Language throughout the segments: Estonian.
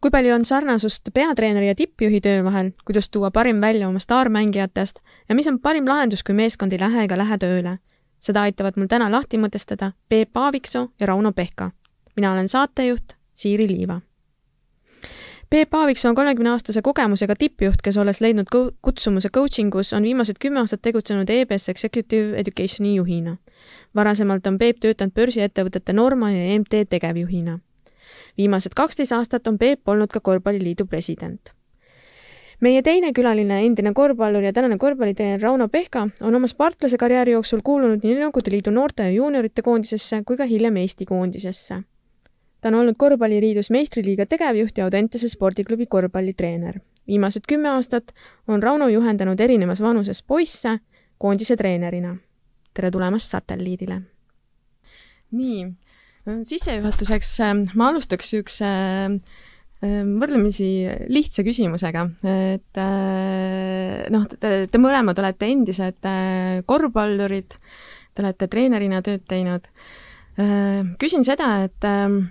kui palju on sarnasust peatreeneri ja tippjuhi töö vahel, kuidas tuua parim välja oma staarmängijatest ja mis on parim lahendus, kui meeskond ei lähe ega lähe tööle? seda aitavad mul täna lahti mõtestada Peep Aaviksoo ja Rauno Pehka. mina olen saatejuht Siiri Liiva. Peep Aaviksoo on kolmekümneaastase kogemusega tippjuht, kes olles leidnud kutsumuse coaching us, on viimased kümme aastat tegutsenud EBS Executive Educationi juhina. varasemalt on Peep töötanud börsiettevõtete Norma ja EMT tegevjuhina viimased kaksteist aastat on Peep olnud ka Korvpalliliidu president. meie teine külaline, endine korvpallur ja tänane korvpallitreener Rauno Pehka on oma sportlase karjääri jooksul kuulunud nii Nõukogude Liidu noorte ja juuniorite koondisesse kui ka hiljem Eesti koondisesse. ta on olnud Korvpalliliidus meistriliiga tegevjuht ja Audentese spordiklubi korvpallitreener. viimased kümme aastat on Rauno juhendanud erinevas vanuses poisse koondise treenerina. tere tulemast satelliidile! nii sissejuhatuseks ähm, ma alustaks niisuguse ähm, võrdlemisi lihtsa küsimusega, et äh, noh, te, te mõlemad olete endised äh, korvpallurid, te olete treenerina tööd teinud. Äh, küsin seda, et ähm,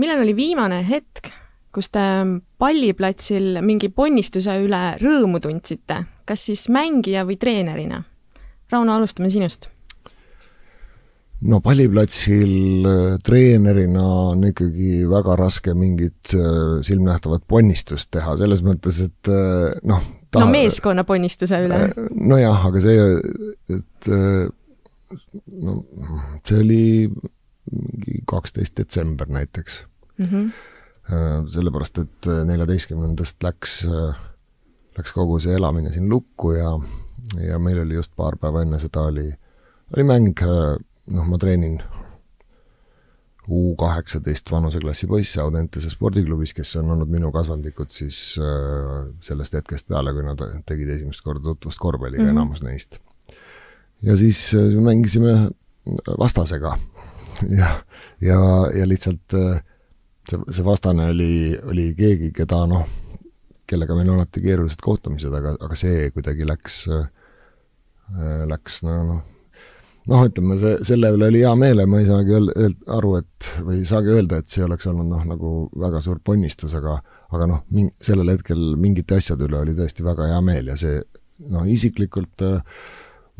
millal oli viimane hetk, kus te palliplatsil mingi ponnistuse üle rõõmu tundsite, kas siis mängija või treenerina? Rauno, alustame sinust no palliplatsil äh, treenerina on ikkagi väga raske mingit äh, silmnähtavat ponnistust teha, selles mõttes, et äh, noh no meeskonna ponnistuse üle. nojah, aga see, et no see oli mingi kaksteist detsember näiteks mm. -hmm. sellepärast, et neljateistkümnendast läks, läks kogu see elamine siin lukku ja, ja meil oli just paar päeva enne seda oli, oli mäng noh, ma treenin U kaheksateist vanuseklassi poisse Audentese spordiklubis, kes on olnud minu kasvandikud siis äh, sellest hetkest peale, kui nad tegid esimest korda tutvust korvpalliga mm, -hmm. enamus neist. ja siis äh, mängisime vastasega ja, ja, ja lihtsalt äh, see, see vastane oli, oli keegi, keda noh, kellega meil on alati keerulised kohtumised, aga, aga see kuidagi läks läks no noh, noh, ütleme see, selle üle oli hea meel ja ma ei saagi öel-, öel-, aru, et või ei saagi öelda, et see oleks olnud noh, nagu väga suur ponnistus, aga aga noh, min-, sellel hetkel mingite asjade üle oli tõesti väga hea meel ja see noh, isiklikult äh,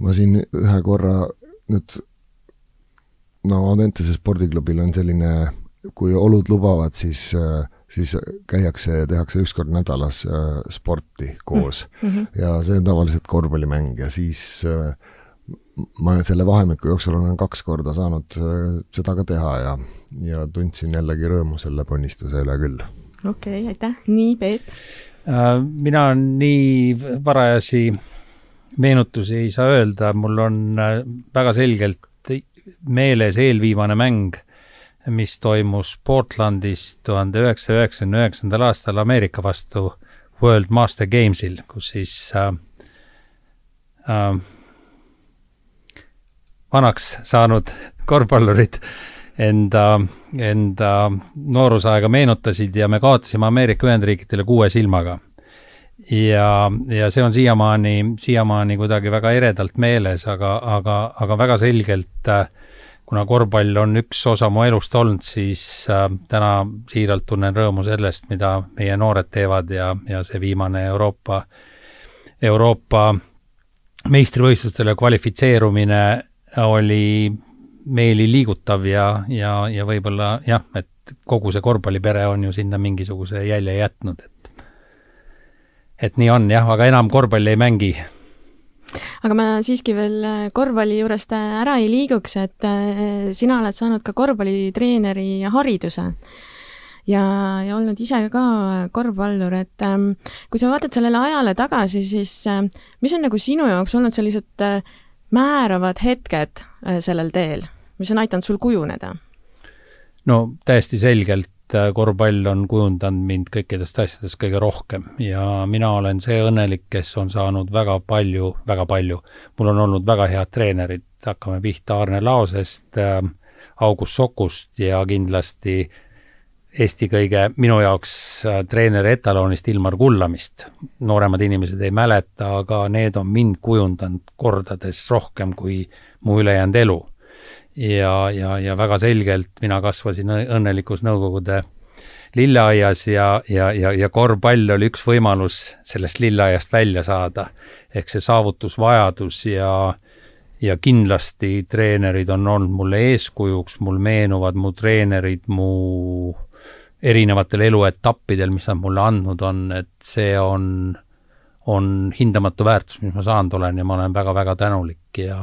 ma siin ühe korra nüüd no Audentese spordiklubil on selline, kui olud lubavad, siis äh, siis käiakse ja tehakse üks kord nädalas äh, sporti koos mm -hmm. ja see on tavaliselt korvpallimäng ja siis äh, ma selle vahemiku jooksul olen kaks korda saanud äh, seda ka teha ja, ja tundsin jällegi rõõmu selle ponnistuse üle küll. okei okay,, aitäh, nii Peep? Äh, mina nii varajasi meenutusi ei saa öelda, mul on äh, väga selgelt meeles eelviimane mäng, mis toimus Portlandis tuhande üheksasaja üheksakümne üheksandal aastal Ameerika vastu World Master Gamesil, kus siis äh, äh, vanaks saanud korvpallurid enda, enda noorusaega meenutasid ja me kaotasime Ameerika Ühendriikidele kuue silmaga. ja, ja see on siiamaani, siiamaani kuidagi väga eredalt meeles, aga, aga, aga väga selgelt kuna korvpall on üks osa mu elust olnud, siis äh, täna siiralt tunnen rõõmu sellest, mida meie noored teevad ja, ja see viimane Euroopa, Euroopa meistrivõistlustele kvalifitseerumine oli meeli liigutav ja, ja, ja võib-olla jah, et kogu see korvpallipere on ju sinna mingisuguse jälje jätnud, et et nii on jah, aga enam korvpalli ei mängi. aga ma siiski veel äh, korvpalli juurest äh, ära ei liiguks, et äh, sina oled saanud ka korvpallitreeneri hariduse ja, ja olnud ise ka korvpallur, et ähm, kui sa vaatad sellele ajale tagasi, siis mis on nagu sinu jaoks olnud sellised määravad hetked äh, sellel teel, mis on aidanud sul kujuneda? no täiesti selgelt äh, korvpall on kujundanud mind kõikidest asjadest kõige rohkem ja mina olen see õnnelik, kes on saanud väga palju, väga palju. mul on olnud väga head treenerid, hakkame pihta Arne Laosest äh,, August Sokust ja kindlasti Eesti kõige minu jaoks äh, treeneri etalonist Ilmar Kullamist. nooremad inimesed ei mäleta, aga need on mind kujundanud kordades rohkem kui mu ülejäänud elu. ja, ja, ja väga selgelt mina kasvasin õnnelikus Nõukogude lilleaias ja, ja, ja, ja korvpall oli üks võimalus sellest lilleaiast välja saada. ehk see saavutusvajadus ja, ja kindlasti treenerid on olnud mulle eeskujuks, mul meenuvad mu treenerid mu erinevatel eluetappidel, mis nad mulle andnud on, et see on, on hindamatu väärtus, mis ma saanud olen ja ma olen väga-väga tänulik ja,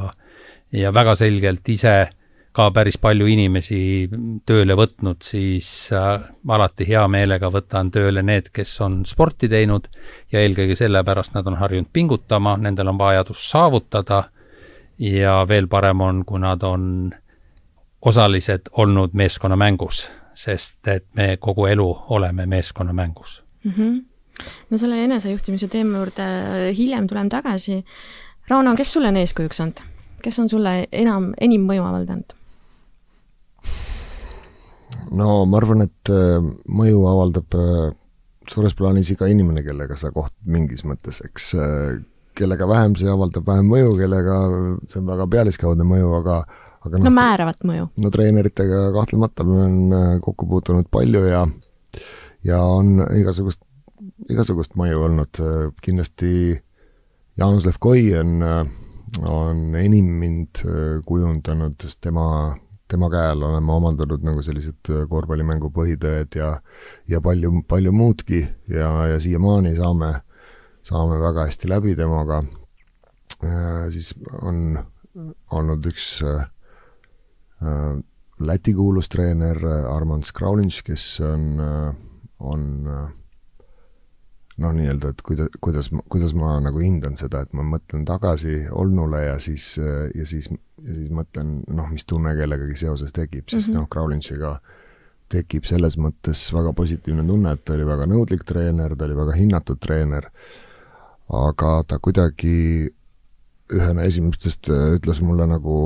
ja väga selgelt ise ka päris palju inimesi tööle võtnud, siis äh, alati hea meelega võtan tööle need, kes on sporti teinud ja eelkõige sellepärast nad on harjunud pingutama, nendel on vajadus saavutada ja veel parem on, kui nad on osalised olnud meeskonnamängus sest et me kogu elu oleme meeskonnamängus mm. -hmm. no selle enesejuhtimise teema juurde hiljem tuleme tagasi. Rauno, kes sulle on eeskujuks olnud? kes on sulle enam, enim mõju avaldanud? no ma arvan, et äh, mõju avaldab äh, suures plaanis iga inimene, kellega sa kohtad mingis mõttes, eks äh, kellega vähem, see avaldab vähem mõju, kellega see on väga pealiskaudne mõju, aga aga noh, no määravat mõju. no treeneritega kahtlemata ma olen äh, kokku puutunud palju ja ja on igasugust, igasugust mõju olnud, kindlasti Jaanus Levkoi on, äh, on enim mind äh, kujundanud, sest tema, tema käe all olen ma omandanud nagu sellised korvpallimängu põhitõed ja ja palju, palju muudki ja, ja siiamaani saame, saame väga hästi läbi temaga, siis on olnud üks äh, Äh, Läti kuulus treener äh, Armand Skraulinš, kes on, äh, on noh, nii-öelda, et kuida-, kuidas, kuidas ma nagu hindan seda, et ma mõtlen tagasi olnule ja siis, ja siis, ja siis mõtlen, noh, mis tunne kellegagi seoses tekib, sest mm -hmm. noh, Kraulinšiga tekib selles mõttes väga positiivne tunne, et ta oli väga nõudlik treener, ta oli väga hinnatud treener, aga ta kuidagi ühena esimestest äh, ütles mulle nagu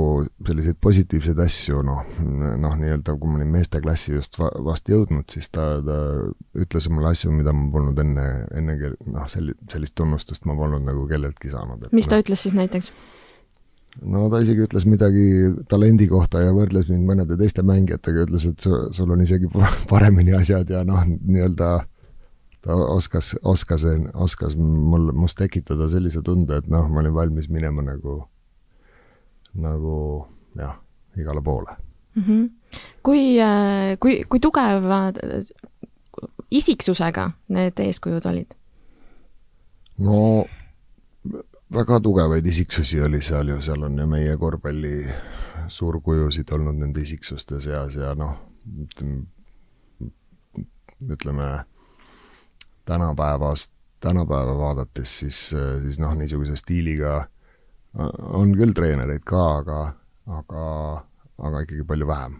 selliseid positiivseid asju, noh, noh, nii-öelda kui ma olin meesteklassi just va vast jõudnud, siis ta, ta ütles mulle asju, mida ma polnud enne, enne noh, sel-, sellist tunnustust ma polnud nagu kelleltki saanud. mis ta no, ütles siis näiteks? no ta isegi ütles midagi talendi kohta ja võrdles mind mõnede teiste mängijatega, ütles, et su, sul on isegi paremini asjad ja noh, nii-öelda ta oskas, oskas, oskas mul, must tekitada sellise tunde, et noh, ma olin valmis minema nagu, nagu jah, igale poole mm. -hmm. kui, kui, kui tugeva isiksusega need eeskujud olid? no väga tugevaid isiksusi oli seal ju, seal on ju meie korvpalli suurkujusid olnud nende isiksuste seas ja noh, ütleme tänapäevast, tänapäeva vaadates, siis, siis noh, niisuguse stiiliga on küll treenereid ka, aga, aga, aga ikkagi palju vähem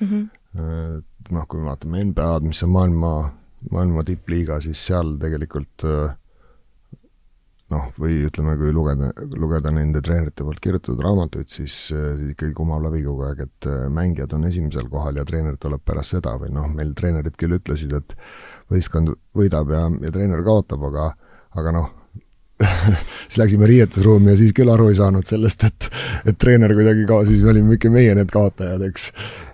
mm. -hmm. noh, kui me vaatame NBA-d, mis on maailma, maailma tippliiga, siis seal tegelikult noh, või ütleme, kui lugeda, lugeda nende treenerite poolt kirjutatud raamatuid, siis, siis ikkagi kumab läbi kogu aeg, et mängijad on esimesel kohal ja treener tuleb pärast seda või noh, meil treenerid küll ütlesid, et võistkond võidab ja, ja treener kaotab, aga, aga noh siis läksime riietusruumi ja siis küll aru ei saanud sellest, et, et treener kuidagi ka, siis me olime ikka meie need kaotajad, eks.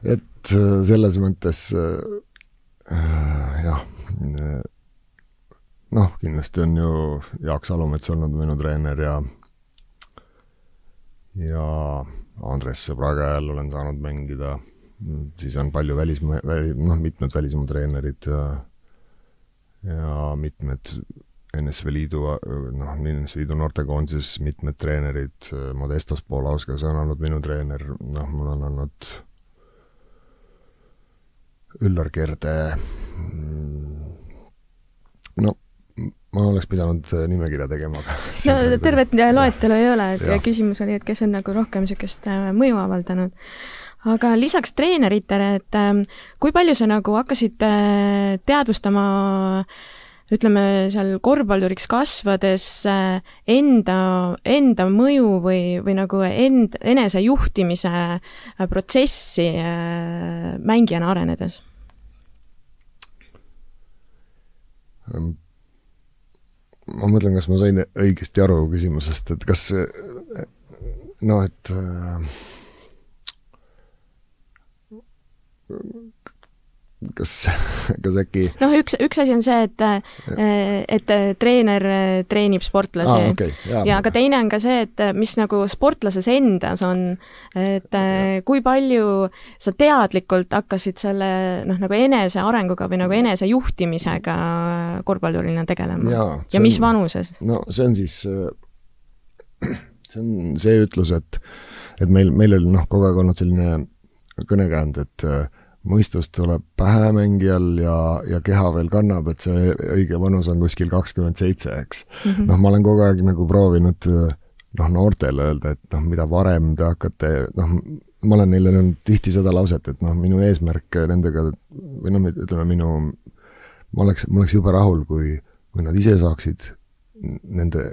et äh, selles mõttes äh, jah, noh, kindlasti on ju Jaak Salumets olnud minu treener ja ja Andres sõbra käe all olen saanud mängida, siis on palju välismaa, väli, noh, mitmed välismaa treenerid ja ja mitmed NSV Liidu, noh, NSV Liidu noortekoondises mitmed treenerid, Modestas Polauskas on olnud minu treener, noh, mul on olnud Üllar Kerde, no ma oleks pidanud nimekirja tegema, no tervet loetelu ei ole, et ja. küsimus oli, et kes on nagu rohkem niisugust äh, mõju avaldanud. Aga lisaks treeneritele, et ähm, kui palju sa nagu hakkasid äh, teadvustama ütleme, seal korvpalluriks kasvades äh, enda, enda mõju või, või nagu end, enesejuhtimise äh, protsessi mängijana arenedes? Ähm, ma mõtlen, kas ma sain õigesti aru küsimusest, et kas noh, et äh, kas, kas äkki noh, üks, üks asi on see, et, et treener treenib sportlasi ah, okay, ja, ja aga teine on ka see, et mis nagu sportlases endas on, et ja. kui palju sa teadlikult hakkasid selle noh, nagu enesearenguga või nagu enesejuhtimisega korvpallurina tegelema ja, ja mis on, vanuses? no see on siis, see on see ütlus, et et meil, meil oli noh, kogu aeg olnud selline kõnekäänd, et äh, mõistus tuleb pähe mängijal ja, ja keha veel kannab, et see õige vanus on kuskil kakskümmend seitse, eks. Mm -hmm.. noh, ma olen kogu aeg nagu proovinud noh, noortele öelda, et noh, mida varem te hakkate, noh, ma olen neile öelnud tihti seda lauset, et noh, minu eesmärk nendega või noh, ütleme minu, ma oleks, ma oleks jube rahul, kui, kui nad ise saaksid nende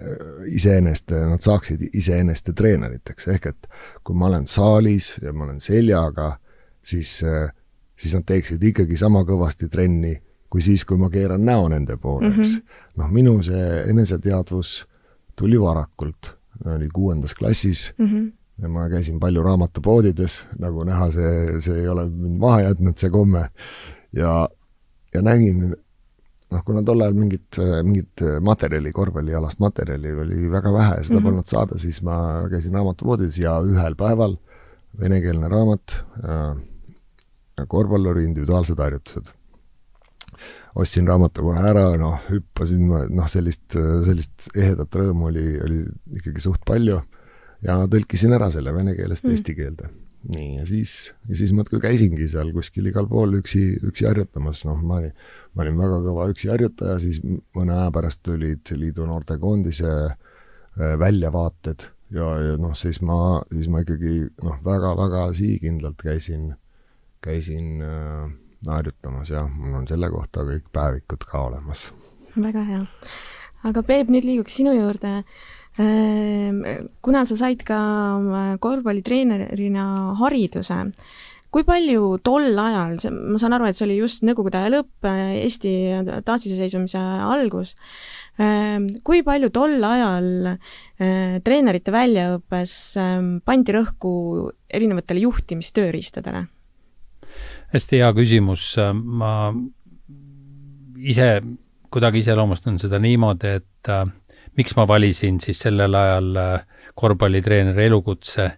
iseeneste, nad saaksid iseeneste treeneriteks, ehk et kui ma olen saalis ja ma olen seljaga, siis siis nad teeksid ikkagi sama kõvasti trenni kui siis, kui ma keeran näo nende poole, eks mm -hmm.. noh, minu see eneseteadvus tuli varakult, oli kuuendas klassis mm -hmm. ja ma käisin palju raamatupoodides, nagu näha, see, see ei ole mind maha jätnud, see komme, ja, ja nägin noh, kuna tol ajal mingit, mingit materjali, korvpallialast materjali oli väga vähe, seda mm -hmm. polnud saada, siis ma käisin raamatupoodides ja ühel päeval venekeelne raamat äh, korvpalluri individuaalsed harjutused. ostsin raamatu kohe ära, noh, hüppasin, noh, sellist, sellist ehedat rõõmu oli, oli ikkagi suht palju ja tõlkisin ära selle vene keelest mm. eesti keelde. Nii, ja siis, ja siis muudkui käisingi seal kuskil igal pool üksi, üksi harjutamas, noh, ma olin, ma olin väga kõva üksi harjutaja, siis mõne aja pärast tulid liidu noortekoondise äh, väljavaated ja, ja noh, siis ma, siis ma ikkagi noh, väga-väga sihikindlalt käisin käisin äh, harjutamas ja mul on selle kohta kõik päevikud ka olemas. väga hea. aga Peep, nüüd liiguks sinu juurde. Ähm, kuna sa said ka äh, korvpallitreenerina hariduse, kui palju tol ajal, ma saan aru, et see oli just Nõukogude aja lõpp, äh, Eesti taasiseseisvumise algus, ähm, kui palju tol ajal äh, treenerite väljaõppes ähm, pandi rõhku erinevatele juhtimistööriistadele? hästi hea küsimus, ma ise kuidagi iseloomustan seda niimoodi, et miks ma valisin siis sellel ajal äh, korvpallitreeneri elukutse,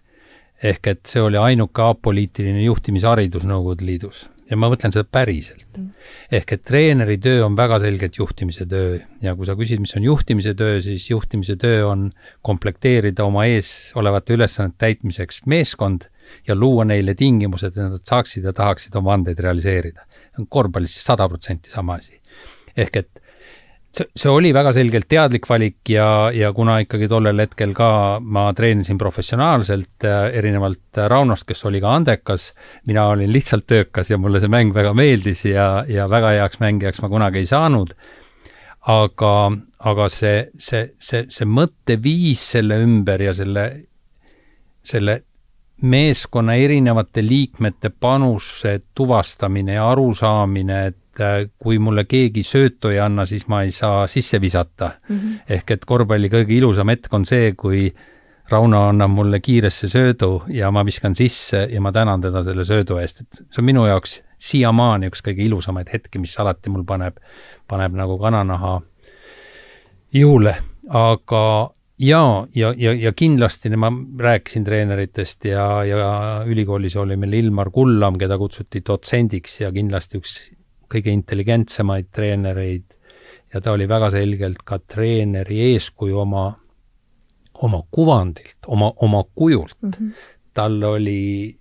ehk et see oli ainuke apoliitiline juhtimisharidus Nõukogude Liidus. Ja ma mõtlen seda päriselt. Mm.. ehk et treeneri töö on väga selgelt juhtimise töö. Ja kui sa küsid, mis on juhtimise töö, siis juhtimise töö on komplekteerida oma ees olevate ülesannete täitmiseks meeskond ja luua neile tingimused, et nad saaksid ja tahaksid oma andeid realiseerida. korvpallis sada protsenti sama asi. ehk et see, see oli väga selgelt teadlik valik ja, ja kuna ikkagi tollel hetkel ka ma treenisin professionaalselt äh,, erinevalt Raunost, kes oli ka andekas, mina olin lihtsalt töökas ja mulle see mäng väga meeldis ja, ja väga heaks mängijaks ma kunagi ei saanud. Aga, aga see, see, see, see mõtteviis selle ümber ja selle, selle meeskonna erinevate liikmete panuse tuvastamine ja arusaamine, et äh, kui mulle keegi söötu ei anna, siis ma ei saa sisse visata mm. -hmm. ehk et korvpalli kõige ilusam hetk on see, kui Rauno annab mulle kiiresse söödu ja ma viskan sisse ja ma tänan teda selle söödu eest, et see on minu jaoks siiamaani üks kõige ilusamaid hetki, mis alati mul paneb, paneb nagu kananaha jõule, aga jaa, ja, ja, ja kindlasti ma rääkisin treeneritest ja, ja ülikoolis oli meil Ilmar Kullam, keda kutsuti dotsendiks ja kindlasti üks kõige intelligentsemaid treenereid ja ta oli väga selgelt ka treeneri eeskuju oma, oma kuvandilt, oma, oma kujult mm. -hmm. tal oli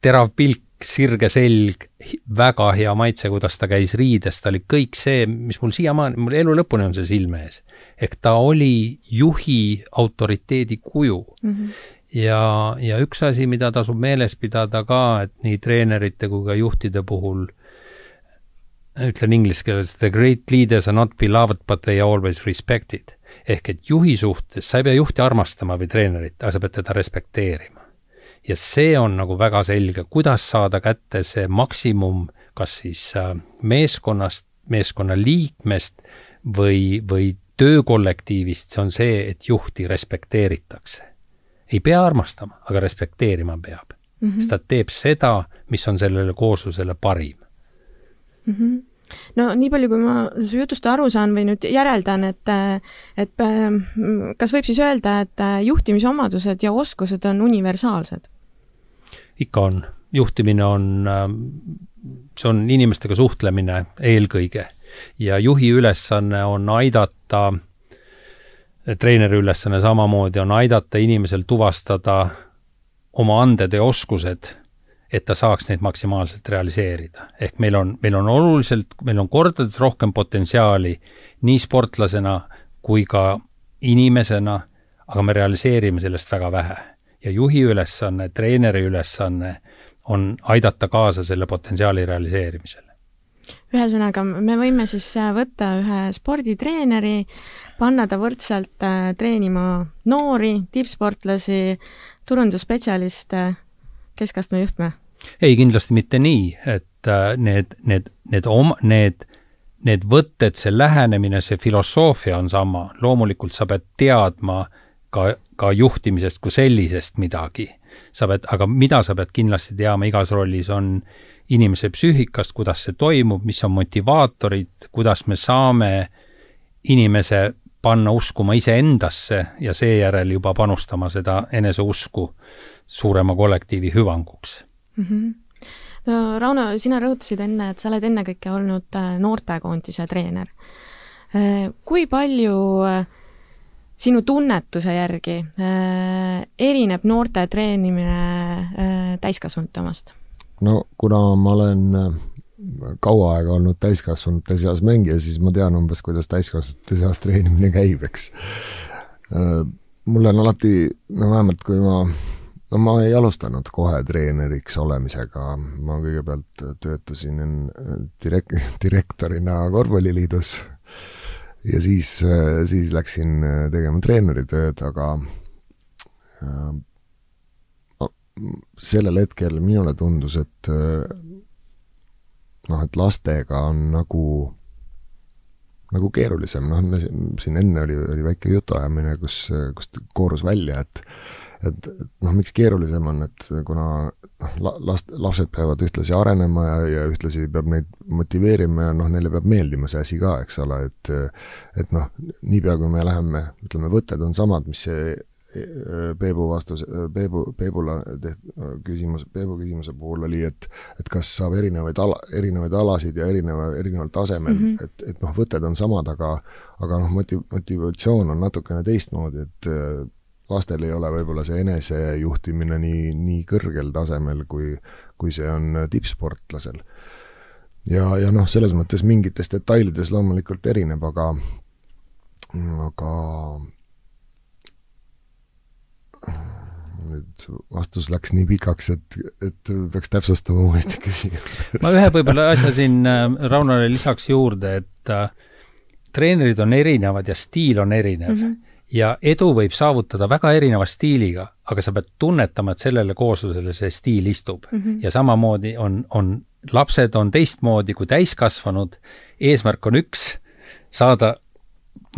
terav pilk, sirge selg, väga hea maitse, kuidas ta käis riides, ta oli kõik see, mis mul siiamaani, mul elu lõpuni on see silme ees ehk ta oli juhi autoriteedi kuju mm. -hmm. ja, ja üks asi, mida tasub meeles pidada ka, et nii treenerite kui ka juhtide puhul, ütlen inglise keeles, the great leaders are not beloved but they are always respected. ehk et juhi suhtes, sa ei pea juhti armastama või treenerit, aga sa pead teda respekteerima. ja see on nagu väga selge, kuidas saada kätte see maksimum, kas siis äh, meeskonnast, meeskonna liikmest või, või töökollektiivist, see on see, et juhti respekteeritakse ei pea armastama, aga respekteerima peab mm. -hmm. sest ta teeb seda, mis on sellele kooslusele parim mm. -hmm no nii palju, kui ma su jutust aru saan või nüüd järeldan, et, et kas võib siis öelda, et juhtimisomadused ja oskused on universaalsed? ikka on, juhtimine on, see on inimestega suhtlemine eelkõige. Ja juhi ülesanne on aidata treeneri ülesanne samamoodi on aidata inimesel tuvastada oma anded ja oskused, et ta saaks neid maksimaalselt realiseerida. ehk meil on, meil on oluliselt, meil on kordades rohkem potentsiaali nii sportlasena kui ka inimesena, aga me realiseerime sellest väga vähe. ja juhi ülesanne, treeneri ülesanne on aidata kaasa selle potentsiaali realiseerimisele ühesõnaga, me võime siis võtta ühe sporditreeneri, panna ta võrdselt äh, treenima noori, tippsportlasi, turundusspetsialiste, keskastme juhtme? ei, kindlasti mitte nii, et äh, need, need, need oma, need, need võtted, see lähenemine, see filosoofia on sama, loomulikult sa pead teadma ka, ka juhtimisest kui sellisest midagi. sa pead, aga mida sa pead kindlasti teama igas rollis, on inimese psüühikast, kuidas see toimub, mis on motivaatorid, kuidas me saame inimese panna uskuma iseendasse ja seejärel juba panustama seda eneseusku suurema kollektiivi hüvanguks mm. -hmm. no Rauno, sina rõhutasid enne, et sa oled ennekõike olnud äh, noortekoondise treener. Äh, kui palju äh, sinu tunnetuse järgi erineb noorte treenimine täiskasvanute omast? no kuna ma olen kaua aega olnud täiskasvanute seas mängija, siis ma tean umbes, kuidas täiskasvanute seas treenimine käib, eks. Mul on alati, no vähemalt kui ma, no ma ei alustanud kohe treeneriks olemisega, ma kõigepealt töötasin direk-, direktorina Korvpalliliidus ja siis, siis läksin tegema treeneritööd, aga sellel hetkel minule tundus, et noh, et lastega on nagu, nagu keerulisem, noh, me siin enne oli, oli väike jutuajamine, kus, kus koorus välja, et et, et noh, miks keerulisem on, et kuna noh, last, lapsed peavad ühtlasi arenema ja, ja ühtlasi peab neid motiveerima ja noh, neile peab meeldima see asi ka, eks ole, et et noh, niipea kui me läheme, ütleme, võtted on samad, mis see Peebu vastus, Peebu, Peebula teht-, küsimus, Peebu küsimuse puhul oli, et et kas saab erinevaid ala, erinevaid alasid ja erineva, erineval tasemel mm, -hmm. et, et noh, võtted on samad, aga aga noh, motiv-, motivatsioon on natukene teistmoodi, et lastel ei ole võib-olla see enesejuhtimine nii, nii kõrgel tasemel, kui, kui see on tippsportlasel. ja, ja noh, selles mõttes mingites detailides loomulikult erineb, aga aga nüüd vastus läks nii pikaks, et, et peaks täpsustama uuesti küsimust. ma ühe võib-olla asja siin äh, Raunole lisaks juurde, et äh, treenerid on erinevad ja stiil on erinev mm. -hmm. ja edu võib saavutada väga erineva stiiliga, aga sa pead tunnetama, et sellele kooslusele see stiil istub mm. -hmm. ja samamoodi on, on, lapsed on teistmoodi kui täiskasvanud, eesmärk on üks, saada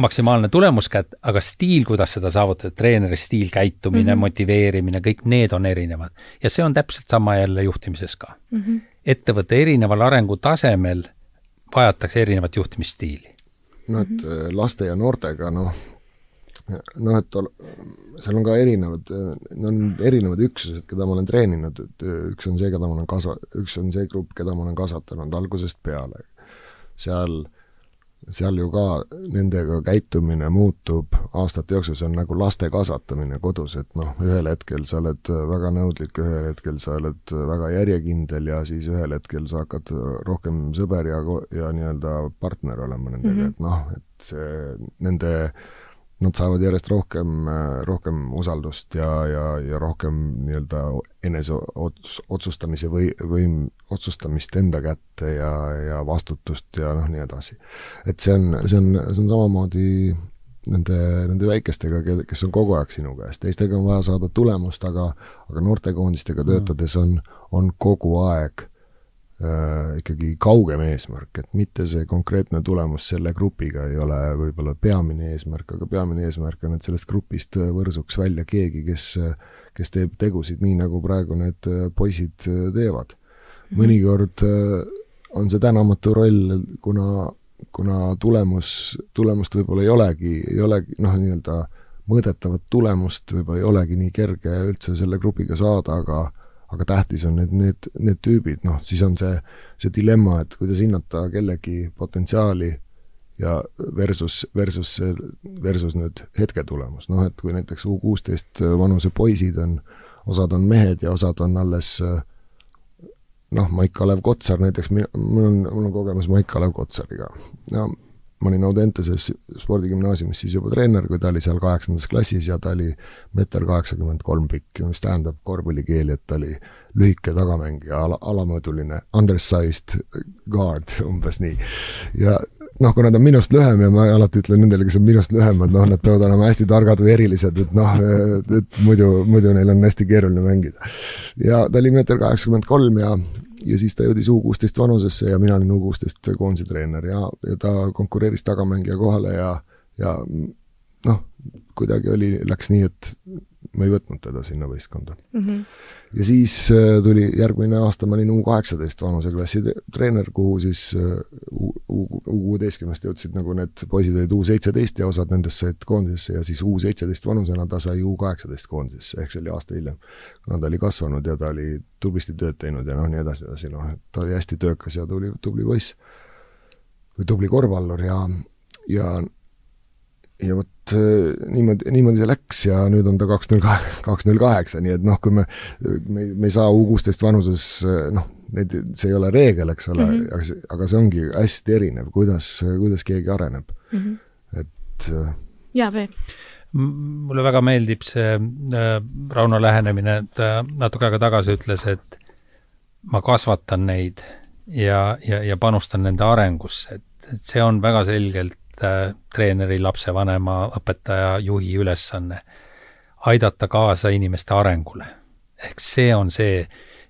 maksimaalne tulemus kätte, aga stiil, kuidas seda saavutada, treeneri stiil, käitumine mm, -hmm. motiveerimine, kõik need on erinevad. ja see on täpselt sama jälle juhtimises ka mm. -hmm. ettevõtte erineval arengutasemel vajatakse erinevat juhtimisstiili. no et mm -hmm. laste ja noortega, noh, noh, et seal on ka erinevad, on erinevad üksused, keda ma olen treeninud, et üks on see, keda ma olen kasva-, üks on see grupp, keda ma olen kasvatanud algusest peale. seal äh, seal ju ka nendega käitumine muutub aastate jooksul, see on nagu laste kasvatamine kodus, et noh, ühel hetkel sa oled väga nõudlik, ühel hetkel sa oled väga järjekindel ja siis ühel hetkel sa hakkad rohkem sõber ja, ja nii-öelda partner olema nendega mm, -hmm. et noh, et see nende nad saavad järjest rohkem, rohkem usaldust ja, ja, ja rohkem nii-öelda enese ots-, otsustamise või, võim, otsustamist enda kätte ja, ja vastutust ja noh, nii edasi. et see on, see on, see on samamoodi nende, nende väikestega, kes on kogu aeg sinu käes, teistega on vaja saada tulemust, aga aga noortekoondistega töötades on, on kogu aeg ikkagi kaugem eesmärk, et mitte see konkreetne tulemus selle grupiga ei ole võib-olla peamine eesmärk, aga peamine eesmärk on, et sellest grupist võrsuks välja keegi, kes kes teeb tegusid nii, nagu praegu need poisid teevad. Mhm. mõnikord on see tänamatu roll, kuna kuna tulemus, tulemust võib-olla ei olegi, ei olegi noh, nii-öelda mõõdetavat tulemust võib-olla ei olegi nii kerge üldse selle grupiga saada, aga aga tähtis on need, need, need tüübid, noh, siis on see, see dilemma, et kuidas hinnata kellegi potentsiaali ja versus, versus, versus nüüd hetketulemus, noh et kui näiteks U kuusteist vanuse poisid on, osad on mehed ja osad on alles noh, Maik-Kalev Kotsar näiteks, mul on, mul on kogemus Maik-Kalev Kotsariga. no ma olin Audenteses spordigümnaasiumis siis juba treener, kui ta oli seal kaheksandas klassis ja ta oli meeter kaheksakümmend kolm pikk, mis tähendab korvpallikeeli, et ta oli lühike tagamängija, ala, alamõõduline, undersized guard, umbes nii. ja noh, kuna ta on minust lühem ja ma alati ütlen nendele, kes on minust lühemad, noh, nad peavad olema hästi targad või erilised, et noh, et muidu, muidu neil on hästi keeruline mängida. ja ta oli meeter kaheksakümmend kolm ja ja siis ta jõudis U kuusteist vanusesse ja mina olin U kuusteist koondise treener ja, ja ta konkureeris tagamängija kohale ja, ja noh, kuidagi oli, läks nii, et ma ei võtnud teda sinna võistkonda mm. -hmm. Ja siis äh, tuli järgmine aasta, ma olin U kaheksateist vanuseklassi treener, kuhu siis äh, U, kuueteistkümnest jõudsid nagu need poisid olid U seitseteist ja osad nendest said koondisesse ja siis U seitseteist vanusena ta sai U kaheksateist koondisesse, ehk see oli aasta hiljem. kuna ta oli kasvanud ja ta oli tublisti tööd teinud ja noh, nii edasi, edasi, noh, et ta oli hästi töökas ja tubli, tubli poiss. või tubli korvpallur ja, ja ja vot äh, niimoodi, niimoodi see läks ja nüüd on ta kaks null kaheksa, kaks null kaheksa, nii et noh, kui me, me, me ei saa U kuusteist vanuses äh, noh, neid, see ei ole reegel, eks ole mm, -hmm. aga see, aga see ongi hästi erinev, kuidas, kuidas keegi areneb mm. -hmm. et. Äh, jaa, Peep mulle väga meeldib see äh, Rauno lähenemine, ta natuke aega tagasi ütles, et ma kasvatan neid ja, ja, ja panustan nende arengusse, et, et see on väga selgelt treeneri, lapsevanema, õpetaja, juhi ülesanne aidata kaasa inimeste arengule. ehk see on see,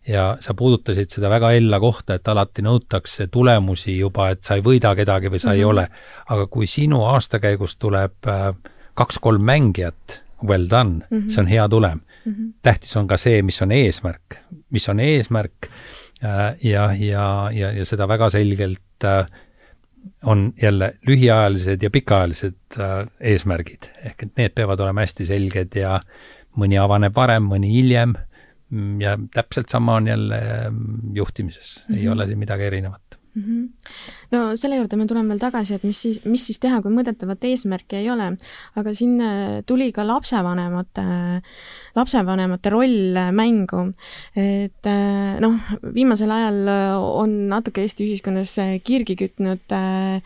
ja sa puudutasid seda väga ella kohta, et alati nõutakse tulemusi juba, et sa ei võida kedagi või sa mm -hmm. ei mhm. ole. aga kui sinu aastakäigust tuleb äh, kaks-kolm mängijat, well done mm, -hmm. see on hea tulem mm. -hmm. tähtis on ka see, mis on eesmärk, mis on eesmärk äh, ja, ja, ja, ja seda väga selgelt äh, on jälle lühiajalised ja pikaajalised äh, eesmärgid, ehk et need peavad olema hästi selged ja mõni avaneb varem, mõni hiljem mm, ja täpselt sama on jälle mm, juhtimises mm, -hmm. ei mhm. ole siin midagi erinevat mm. -hmm. no selle juurde me tuleme veel tagasi, et mis siis, mis siis teha, kui mõõdetavat eesmärki ei ole. aga siin äh, tuli ka lapsevanemate, lapsevanemate roll mängu. et äh, noh, viimasel ajal on natuke Eesti ühiskonnas kirgi kütnud äh,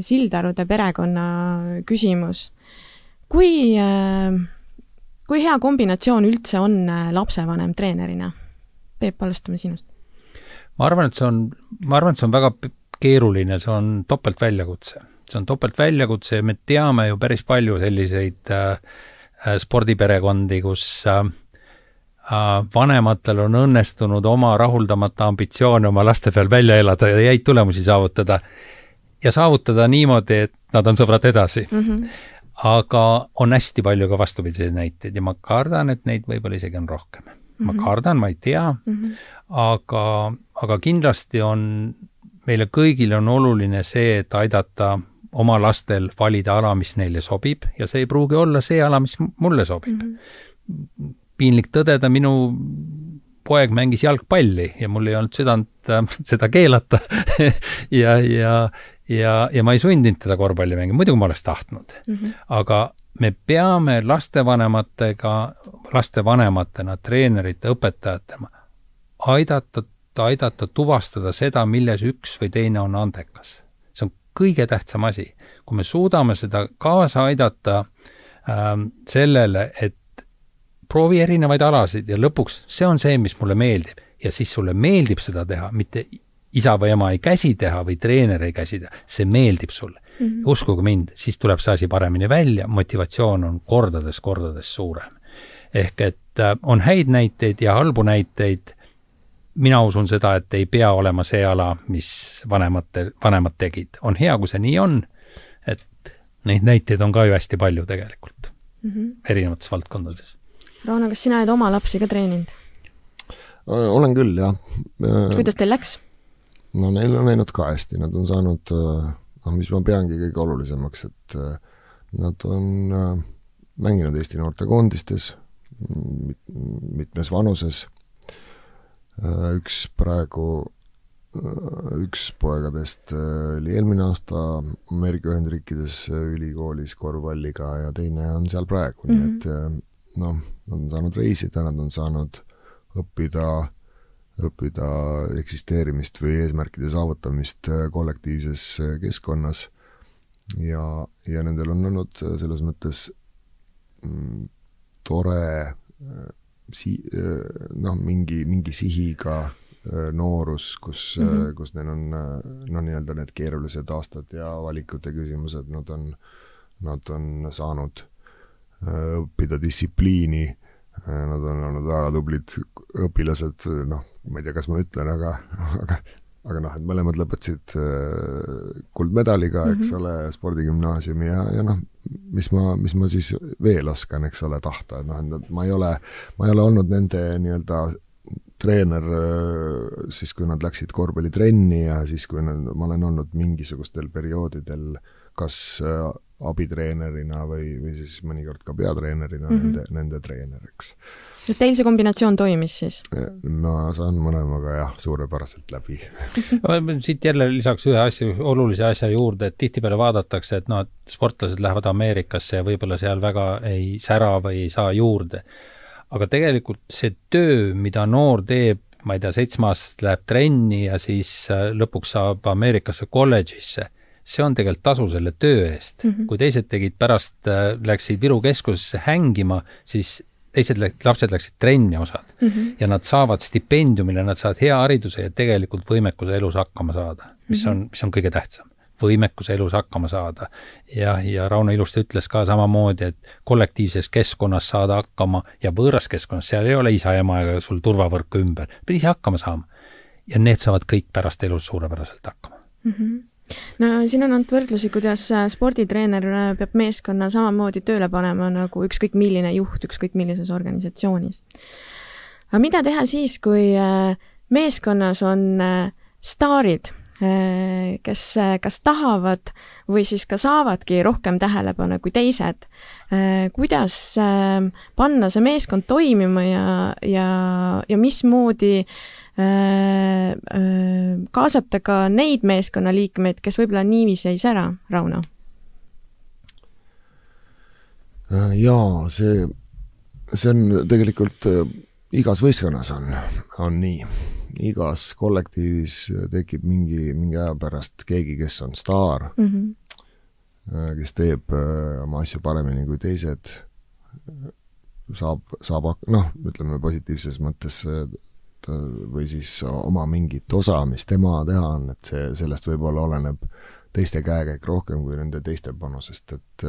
Sildarude perekonna küsimus. kui kui hea kombinatsioon üldse on lapsevanem treenerina? Peep, alustame sinust ma arvan, et see on, ma arvan, et see on väga keeruline, see on topeltväljakutse. see on topeltväljakutse ja me teame ju päris palju selliseid äh, äh spordiperekondi, kus äh, äh, vanematel on õnnestunud oma rahuldamata ambitsioone oma laste peal välja elada ja häid tulemusi saavutada. ja saavutada niimoodi, et nad on sõbrad edasi mm. -hmm. aga on hästi palju ka vastupidiseid näiteid ja ma kardan, et neid võib-olla isegi on rohkem mm. -hmm. ma kardan, ma ei tea mm, -hmm. aga aga kindlasti on, meile kõigile on oluline see, et aidata oma lastel valida ala, mis neile sobib ja see ei pruugi olla see ala, mis mulle sobib mm. -hmm. piinlik tõdeda, minu poeg mängis jalgpalli ja mul ei olnud südant äh, seda keelata ja, ja, ja, ja ma ei sundinud teda korvpalli mängima, muidugi ma oleks tahtnud mm. -hmm. aga me peame lastevanematega, lastevanematena, treenerite, õpetajatena aidata aidata tuvastada seda, milles üks või teine on andekas. see on kõige tähtsam asi. kui me suudame seda kaasa aidata ähm, sellele, et proovi erinevaid alasid ja lõpuks see on see, mis mulle meeldib ja siis sulle meeldib seda teha, mitte isa või ema ei käsi teha või treener ei käsi teha, see meeldib sulle mm. -hmm. uskuge mind, siis tuleb see asi paremini välja, motivatsioon on kordades-kordades suurem. ehk et äh, on häid näiteid ja halbu näiteid mina usun seda, et ei pea olema see ala, mis vanemate, vanemad tegid. on hea, kui see nii on, et neid näiteid on ka ju hästi palju tegelikult mm -hmm. erinevates valdkondades. Rauno, kas sina oled oma lapsi ka treeninud? olen küll, jah. kuidas teil läks? no neil on läinud ka hästi, nad on saanud, noh, mis ma peangi kõige olulisemaks, et nad on mänginud Eesti noortekoondistes mitmes vanuses Äh, üks praegu, äh, üks poegadest äh, oli eelmine aasta Ameerika Ühendriikides ülikoolis korvpalliga ja teine on seal praegu mm, -hmm. nii mhm. et noh, nad on saanud reisida, nad on saanud õppida, õppida eksisteerimist või eesmärkide saavutamist kollektiivses keskkonnas ja, ja nendel on olnud selles mõttes mm, tore si-, noh, mingi, mingi sihiga noorus, kus mm, -hmm. kus neil on noh, nii-öelda need keerulised aastad ja valikute küsimused, nad on, nad on saanud õppida distsipliini, nad on olnud väga tublid õpilased, noh, ma ei tea, kas ma ütlen, aga, aga aga noh, et mõlemad lõpetasid kuldmedaliga, eks mm -hmm. ole, spordigümnaasiumi ja, ja noh, mis ma, mis ma siis veel oskan, eks ole, tahta, et noh, et ma ei ole, ma ei ole olnud nende nii-öelda treener siis, kui nad läksid korvpallitrenni ja siis, kui nad, ma olen olnud mingisugustel perioodidel kas abitreenerina või, või siis mõnikord ka peatreenerina mm -hmm. nende, nende treener, eks et teil see kombinatsioon toimis siis? ma saan mõlemaga jah, suurepäraselt läbi siit jälle lisaks ühe asja, olulise asja juurde, et tihtipeale vaadatakse, et noh, et sportlased lähevad Ameerikasse ja võib-olla seal väga ei sära või ei saa juurde. aga tegelikult see töö, mida noor teeb, ma ei tea, seitsmeaastaselt läheb trenni ja siis äh, lõpuks saab Ameerikasse kolledžisse see on tegelikult tasu selle töö eest mm. -hmm. kui teised tegid pärast, äh, läksid Viru keskusesse hängima, siis teised lapsed läksid trenni osad mm -hmm. ja nad saavad stipendiumile, nad saavad hea hariduse ja tegelikult võimekuse elus hakkama saada, mis mm -hmm. on, mis on kõige tähtsam. võimekuse elus hakkama saada. ja, ja Rauno ilusti ütles ka samamoodi, et kollektiivses keskkonnas saada hakkama ja võõras keskkonnas, seal ei ole isa-ema ega sul turvavõrku ümber, pead ise hakkama saama. ja need saavad kõik pärast elus suurepäraselt hakkama mm. -hmm no siin on antud võrdlusi, kuidas äh, sporditreener äh, peab meeskonna samamoodi tööle panema nagu ükskõik milline juht ükskõik millises organisatsioonis. aga mida teha siis, kui äh, meeskonnas on staarid, kes kas tahavad või siis ka saavadki rohkem tähelepanu kui teised. kuidas panna see meeskond toimima ja, ja, ja mismoodi äh, kaasata ka neid meeskonnaliikmeid, kes võib-olla niiviisi ei sära, Rauno? Äh, jaa, see, see on tegelikult igas võistkonnas on, on nii. igas kollektiivis tekib mingi, mingi aja pärast keegi, kes on staar mm, -hmm. kes teeb oma asju paremini kui teised, saab, saab, noh, ütleme positiivses mõttes või siis oma mingit osa, mis tema teha on, et see, sellest võib-olla oleneb teiste käekäik rohkem kui nende teiste panusest, et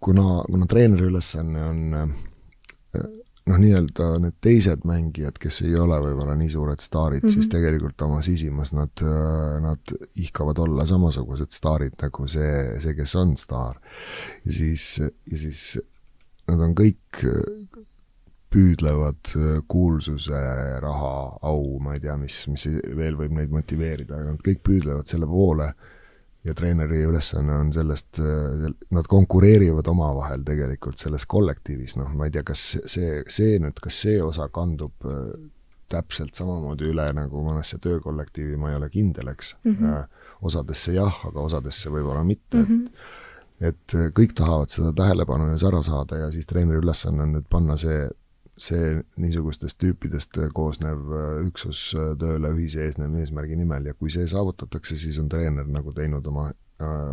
kuna, kuna treeneri ülesanne on noh, nii-öelda need teised mängijad, kes ei ole võib-olla nii suured staarid mm, -hmm. siis mhm. tegelikult oma sisimas nad, nad ihkavad olla samasugused staarid nagu see, see, kes on staar. ja siis, ja siis nad on kõik püüdlevad kuulsuse, raha, au, ma ei tea, mis, mis veel võib neid motiveerida, aga nad kõik püüdlevad selle poole ja treeneri ülesanne on sellest, nad konkureerivad omavahel tegelikult selles kollektiivis, noh, ma ei tea, kas see, see nüüd, kas see osa kandub äh, täpselt samamoodi üle nagu mõnesse töökollektiivi, ma ei ole kindel, eks mm. -hmm. osadesse jah, aga osadesse võib-olla mitte mm, -hmm. et et kõik tahavad seda tähelepanu ees ära saada ja siis treeneri ülesanne on nüüd panna see, see niisugustest tüüpidest koosnev üksus tööle ühise eesmärgi nimel ja kui see saavutatakse, siis on treener nagu teinud oma,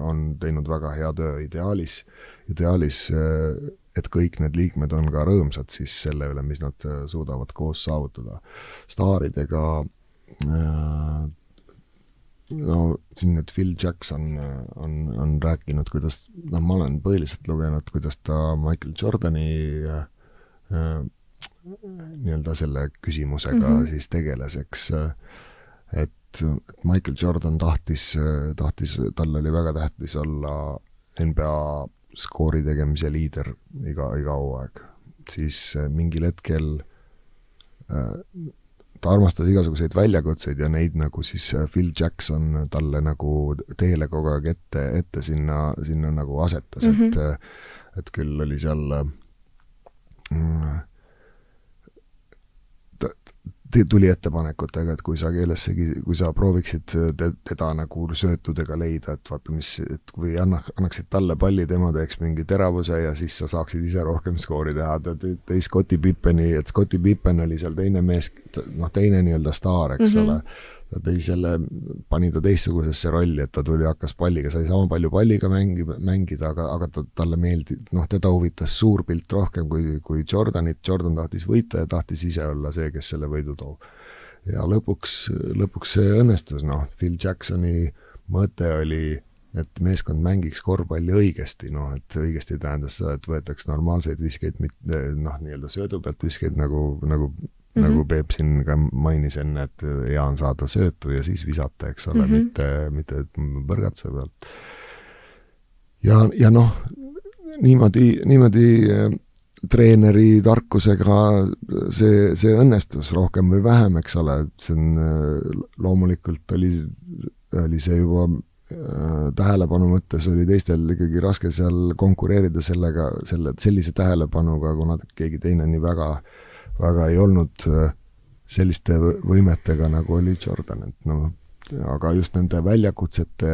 on teinud väga hea töö ideaalis, ideaalis et kõik need liikmed on ka rõõmsad siis selle üle, mis nad suudavad koos saavutada. staaridega äh, no siin nüüd Phil Jackson on, on rääkinud, kuidas, noh, ma olen põhiliselt lugenud, kuidas ta Michael Jordani äh, äh, nii-öelda selle küsimusega mm -hmm. siis tegeles, eks, et, et Michael Jordan tahtis, tahtis, tal oli väga tähtis olla NBA skoori tegemise liider iga, iga hooaeg. siis mingil hetkel äh, ta armastas igasuguseid väljakutseid ja neid nagu siis äh, Phil Jackson talle nagu teele kogu aeg ette, ette sinna, sinna nagu asetas mm, -hmm. et äh, et küll oli seal äh, tuli ettepanekutega, et kui sa kellessegi, kui sa prooviksid te, teda nagu söötudega leida, et vaata, mis, et või anna, annaksid talle palli, tema teeks mingi teravuse ja siis sa saaksid ise rohkem skoori teha. ta tõi Scotti Pippeni, et Scotti Pippen oli seal teine mees, noh, teine nii-öelda staar, eks mm -hmm. ole ta tõi selle, pani ta teistsugusesse rolli, et ta tuli, hakkas palliga, sai sama palju palliga mängi-, mängida, aga, aga ta, talle meeldi-, noh, teda huvitas suur pilt rohkem kui, kui Jordanit, Jordan tahtis võita ja tahtis ise olla see, kes selle võidu toob. ja lõpuks, lõpuks see õnnestus, noh, Phil Jacksoni mõte oli, et meeskond mängiks korvpalli õigesti, noh, et õigesti tähendas seda, et võetaks normaalseid viskeid, mitte noh, nii-öelda söödu pealt viskeid nagu, nagu mm, -hmm. nagu Peep siin ka mainis enne, et hea on saada söötu ja siis visata, eks ole mm, -hmm. mitte, mitte põrgatuse pealt. ja, ja noh, niimoodi, niimoodi eh, treeneri tarkusega see, see õnnestus rohkem või vähem, eks ole, et see on, eh, loomulikult oli, oli see juba äh, tähelepanu mõttes oli teistel ikkagi raske seal konkureerida sellega, selle, sellise tähelepanuga, kuna keegi teine nii väga äh, väga ei olnud äh, selliste võimetega, nagu oli Jordan, et noh, aga just nende väljakutsete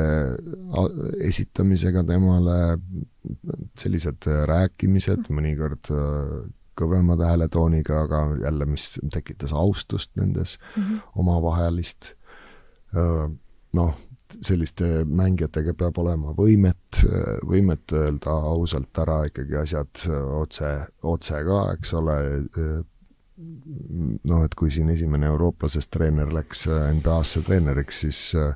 esitamisega temale, sellised rääkimised, mõnikord äh, kõvema hääletooniga, aga jälle, mis tekitas austust nendes mm -hmm. omavahelist, äh, noh, selliste mängijatega peab olema võimet, võimet öelda ausalt ära ikkagi asjad otse, otse ka, eks ole, noh, et kui siin esimene eurooplasest treener läks äh, NBA-sse treeneriks, siis äh,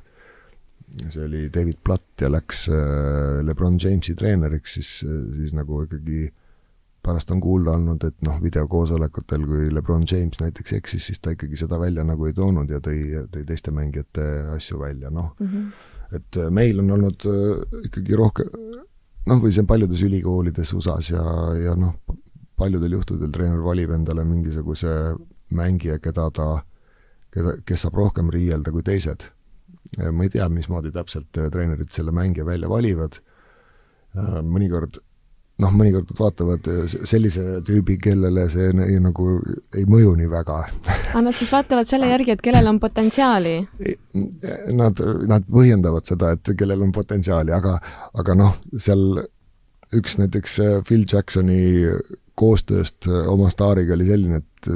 see oli David Platt ja läks äh, Lebron Jamesi treeneriks, siis, siis nagu ikkagi pärast on kuulda olnud, et noh, videokoosolekutel, kui Lebron James näiteks eksis, siis ta ikkagi seda välja nagu ei toonud ja tõi, tõi teiste mängijate asju välja, noh mm. -hmm. et meil on olnud ikkagi rohkem, noh, või see on paljudes ülikoolides USA-s ja, ja noh, paljudel juhtudel treener valib endale mingisuguse mängija, keda ta, keda, kes saab rohkem riielda kui teised. ma ei tea, mismoodi täpselt treenerid selle mängija välja valivad, mõnikord noh, mõnikord nad vaatavad sellise tüübi, kellele see nagu ei mõju nii väga. aga nad siis vaatavad selle järgi, et kellel on potentsiaali? Nad, nad põhjendavad seda, et kellel on potentsiaali, aga, aga noh, seal üks näiteks Phil Jacksoni koostööst äh, oma staariga oli selline, et,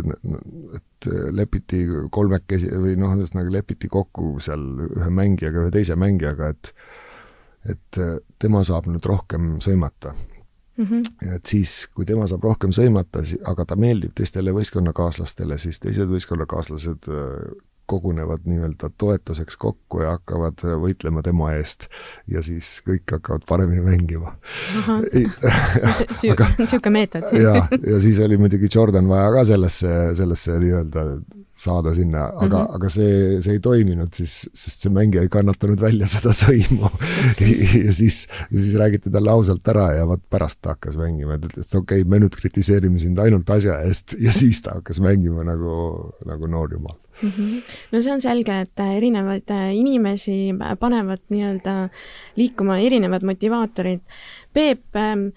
et lepiti kolmekesi või noh, ühesõnaga lepiti kokku seal ühe mängijaga, ühe teise mängijaga, et et äh, tema saab nüüd rohkem sõimata mm. -hmm. et siis, kui tema saab rohkem sõimata, aga ta meeldib teistele võistkonnakaaslastele, siis teised võistkonnakaaslased äh, kogunevad nii-öelda toetuseks kokku ja hakkavad võitlema tema eest ja siis kõik hakkavad paremini mängima. niisugune meetod. ja, ja siis oli muidugi Jordan vaja ka sellesse, sellesse nii-öelda saada sinna, aga mm, -hmm. aga see, see ei toiminud siis, sest see mängija ei kannatanud välja seda sõimu ja siis, ja siis räägiti talle ausalt ära ja vot pärast ta hakkas mängima, ta ütles, et okei okay,, me nüüd kritiseerime sind ainult asja eest ja siis ta hakkas mängima nagu, nagu noor jumal mm. -hmm. no see on selge, et erinevaid inimesi panevad nii-öelda liikuma erinevad motivaatorid. Peep ähm,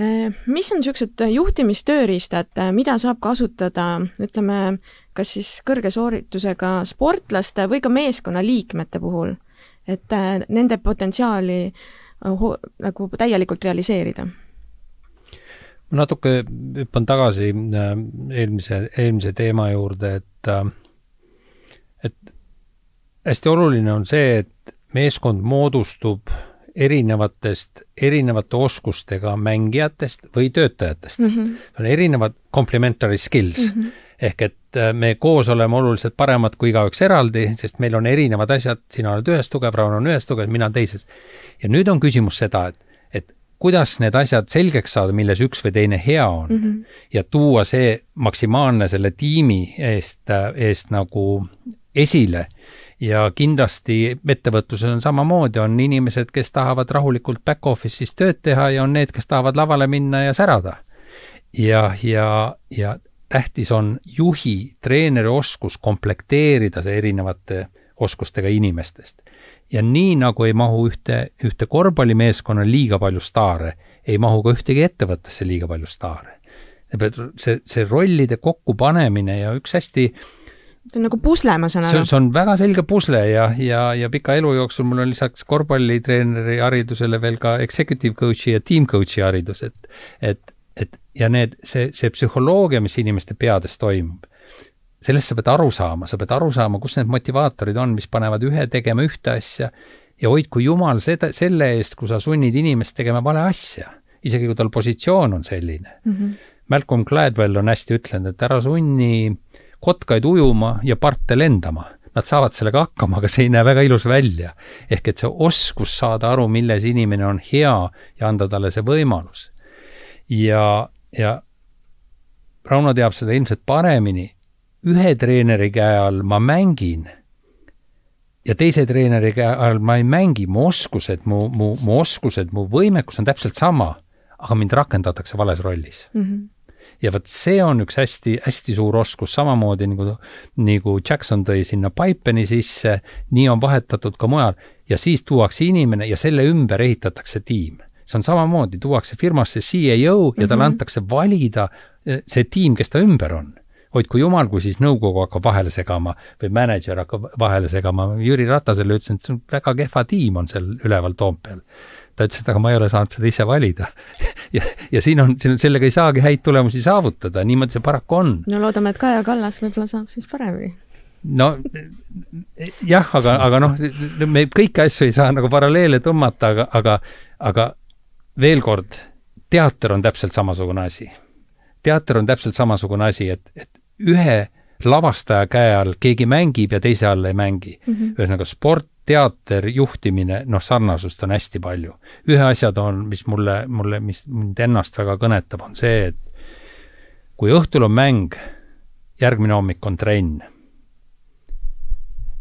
äh, mis on niisugused juhtimistööriistad, mida saab kasutada, ütleme, kas siis kõrge sooritusega sportlaste või ka meeskonnaliikmete puhul, et äh, nende potentsiaali äh, nagu täielikult realiseerida? ma natuke hüppan tagasi äh, eelmise, eelmise teema juurde, et, et hästi oluline on see, et meeskond moodustub erinevatest, erinevate oskustega mängijatest või töötajatest mm. -hmm. on erinevad complementary skills mm. -hmm. Ehk et äh, me koos oleme oluliselt paremad kui igaüks eraldi, sest meil on erinevad asjad, sina oled ühes tugev, Rauno on ühes tugev, mina teises. ja nüüd on küsimus seda, et, et kuidas need asjad selgeks saada, milles üks või teine hea on mm -hmm. ja tuua see maksimaalne selle tiimi eest, eest nagu esile ja kindlasti ettevõtluses on samamoodi, on inimesed, kes tahavad rahulikult back-office'is tööd teha ja on need, kes tahavad lavale minna ja särada. ja, ja, ja tähtis on juhi, treeneri oskus komplekteerida see erinevate oskustega inimestest. ja nii nagu ei mahu ühte, ühte korvpallimeeskonna liiga palju staare, ei mahu ka ühtegi ettevõttesse liiga palju staare. see, see rollide kokkupanemine ja üks hästi see on nagu pusle, ma saan aru. see on väga selge pusle ja, ja, ja pika elu jooksul mul on lisaks korvpallitreeneri haridusele veel ka executive coach'i ja team coach'i haridus, et, et, et ja need, see, see psühholoogia, mis inimeste peades toimub, sellest sa pead aru saama, sa pead aru saama, kus need motivaatorid on, mis panevad ühe tegema ühte asja ja hoidku jumal seda, selle eest, kui sa sunnid inimest tegema vale asja, isegi kui tal positsioon on selline mm. -hmm. Malcolm Gladwell on hästi ütlenud, et ära sunni kotkaid ujuma ja parte lendama. Nad saavad sellega hakkama, aga see ei näe väga ilus välja. ehk et see oskus saada aru, milles inimene on hea ja anda talle see võimalus. Ja, ja Rauno teab seda ilmselt paremini, ühe treeneri käe all ma mängin ja teise treeneri käe all ma ei mängi, mu oskused, mu, mu, mu oskused, mu võimekus on täpselt sama, aga mind rakendatakse vales rollis. Mm. -hmm ja vot see on üks hästi-hästi suur oskus, samamoodi nagu, nagu Jackson tõi sinna Pipeni sisse, nii on vahetatud ka mujal. Ja siis tuuakse inimene ja selle ümber ehitatakse tiim. See on samamoodi, tuuakse firmasse CEO ja talle mm -hmm. antakse valida eh, see tiim, kes ta ümber on hoidku jumal, kui siis nõukogu hakkab vahele segama või mänedžer hakkab vahele segama. Jüri Ratasele ütlesin, et see on väga kehva tiim on seal üleval Toompeal ta ütles, et aga ma ei ole saanud seda ise valida ja, ja siin on, sellega ei saagi häid tulemusi saavutada, niimoodi see paraku on. no loodame, et Kaja Kallas võib-olla saab siis paremini. no jah, aga, aga noh, me kõiki asju ei saa nagu paralleele tõmmata, aga, aga, aga veel kord, teater on täpselt samasugune asi. teater on täpselt samasugune asi, et, et ühe lavastaja käe all keegi mängib ja teise all ei mängi mm. -hmm. ühesõnaga sport teater, juhtimine, noh, sarnasust on hästi palju. ühe asja toon, mis mulle, mulle, mis mind ennast väga kõnetab, on see, et kui õhtul on mäng, järgmine hommik on trenn.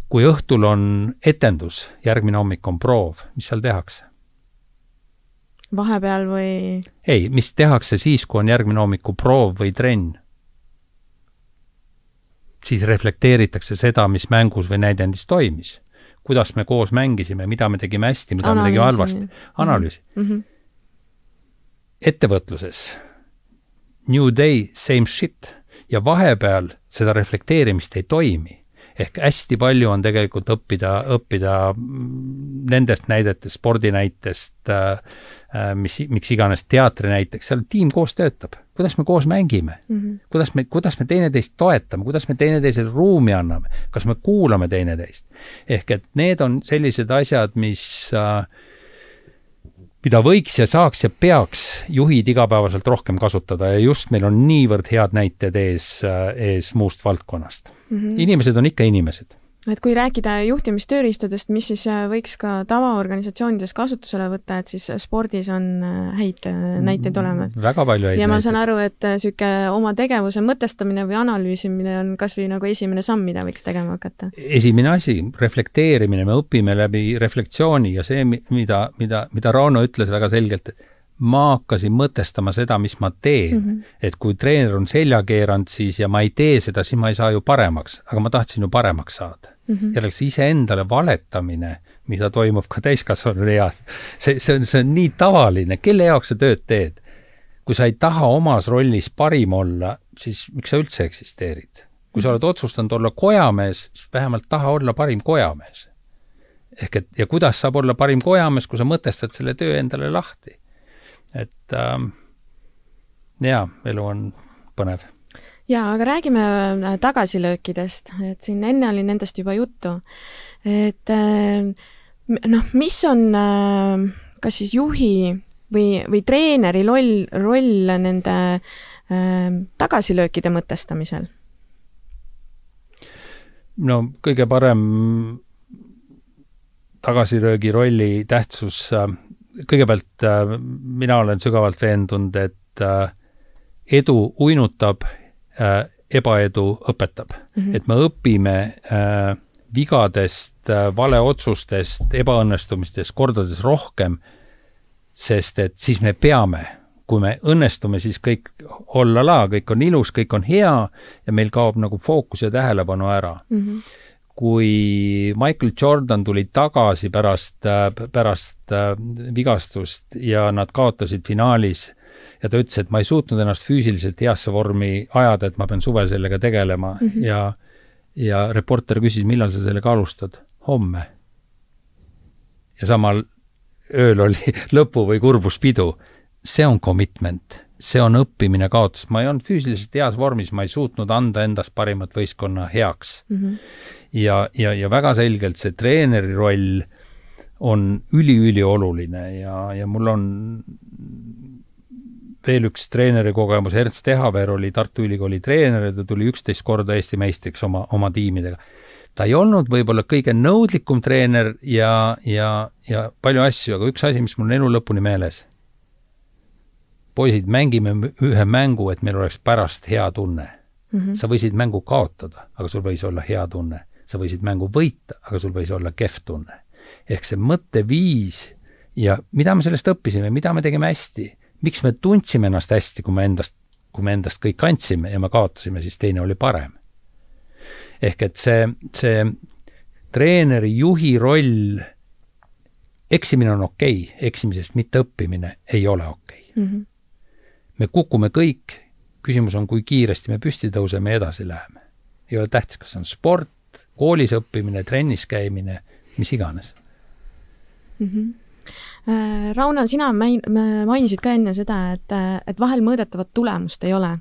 kui õhtul on etendus, järgmine hommik on proov, mis seal tehakse? Vahepeal või? ei, mis tehakse siis, kui on järgmine hommiku proov või trenn? siis reflekteeritakse seda, mis mängus või näidendis toimis kuidas me koos mängisime, mida me tegime hästi, mida Analüüsi. me tegime halvasti. analüüsi mm. -hmm. ettevõtluses new day, same shit ja vahepeal seda reflekteerimist ei toimi. Ehk hästi palju on tegelikult õppida, õppida nendest näidetest, spordinäitest äh,, äh mis, miks iganes teatri näiteks, seal tiim koos töötab. Kuidas me koos mängime? Mm, -hmm. kuidas me, kuidas me teineteist toetame, kuidas me teineteisele ruumi anname, kas me kuulame teineteist. ehk et need on sellised asjad, mis äh, mida võiks ja saaks ja peaks juhid igapäevaselt rohkem kasutada ja just meil on niivõrd head näited ees, äh, ees muust valdkonnast mm. -hmm. inimesed on ikka inimesed et kui rääkida juhtimistööriistadest, mis siis äh, võiks ka tavaorganisatsioonides kasutusele võtta, et siis äh, spordis on äh, häid näiteid mm, olemas. väga palju häid näiteid. ja ma saan aru, et niisugune oma tegevuse mõtestamine või analüüsimine on kas või nagu esimene samm, mida võiks tegema hakata? esimene asi, reflekteerimine, me õpime läbi reflektsiooni ja see, mida, mida, mida Rauno ütles väga selgelt, et ma hakkasin mõtestama seda, mis ma teen mm. -hmm. et kui treener on selja keeranud siis ja ma ei tee seda, siis ma ei saa ju paremaks, aga ma tahtsin ju paremaks saada mm. -hmm. ja oleks iseendale valetamine, mida toimub ka täiskasvanu eas, see, see on, see on nii tavaline, kelle jaoks sa tööd teed? kui sa ei taha omas rollis parim olla, siis miks sa üldse eksisteerid? kui sa oled otsustanud olla kojamees, siis vähemalt taha olla parim kojamees. ehk et ja kuidas saab olla parim kojamees, kui sa mõtestad selle töö endale lahti et äh, jaa, elu on põnev. jaa, aga räägime äh, tagasilöökidest, et siin enne oli nendest juba juttu. et äh, noh, mis on kas siis juhi või, või treeneri roll, roll nende tagasilöökide mõtestamisel? no kõige parem tagasilöögi rolli tähtsus, kõigepealt mina olen sügavalt veendunud, et edu uinutab, äh, ebaedu õpetab mm. -hmm. et me õpime äh, vigadest äh,, valeotsustest, ebaõnnestumistest kordades rohkem, sest et siis me peame, kui me õnnestume, siis kõik olla la, kõik on ilus, kõik on hea ja meil kaob nagu fookus ja tähelepanu ära mm. -hmm kui Michael Jordan tuli tagasi pärast, pärast äh, vigastust ja nad kaotasid finaalis ja ta ütles, et ma ei suutnud ennast füüsiliselt heasse vormi ajada, et ma pean suvel sellega tegelema mm -hmm. ja ja reporter küsis, millal sa sellega alustad? homme. ja samal ööl oli lõpu- või kurbuspidu. see on commitment, see on õppimine kaotus, ma ei olnud füüsiliselt heas vormis, ma ei suutnud anda endast parimat võistkonna heaks mm. -hmm. Ja, ja, ja väga selgelt see treeneri roll on üliülioluline ja, ja mul on veel üks treeneri kogemus, Ernst Ehaver oli Tartu Ülikooli treener ja ta tuli üksteist korda Eesti meistriks oma, oma tiimidega. ta ei olnud võib-olla kõige nõudlikum treener ja, ja, ja palju asju, aga üks asi, mis mul on elu lõpuni meeles. poisid, mängime ühe mängu, et meil oleks pärast hea tunne mm. -hmm. sa võisid mängu kaotada, aga sul võis olla hea tunne. Sa võisid mängu võita, aga sul võis olla kehv tunne. ehk see mõtteviis ja mida me sellest õppisime, mida me tegime hästi miks me tundsime ennast hästi, kui me endast, kui me endast kõik andsime ja me kaotasime, siis teine oli parem. ehk et see, see treeneri, juhi roll, eksimine on okei okay,, eksimisest mitte õppimine ei ole okei okay. mm. -hmm. me kukume kõik, küsimus on, kui kiiresti me püsti tõuseme ja edasi läheme. ei ole tähtis, kas see on sport, koolis õppimine, trennis käimine, mis iganes mm. -hmm Äh, Rauno, sina main-, mainisid ka enne seda, et, et vahel mõõdetavat tulemust ei ole.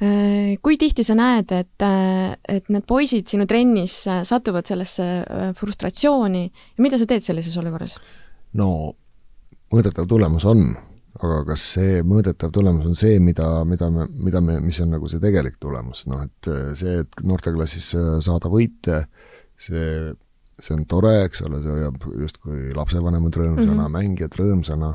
Äh, kui tihti sa näed, et, et need poisid sinu trennis satuvad sellesse äh, frustratsiooni ja mida sa teed sellises olukorras? no mõõdetav tulemus on, aga kas see mõõdetav tulemus on see, mida, mida me, mida me, mis on nagu see tegelik tulemus, noh et see, et noorteklassis saada võite, see see on tore, eks ole, see hoiab justkui lapsevanemad rõõmsana mm, -hmm. mängijad rõõmsana,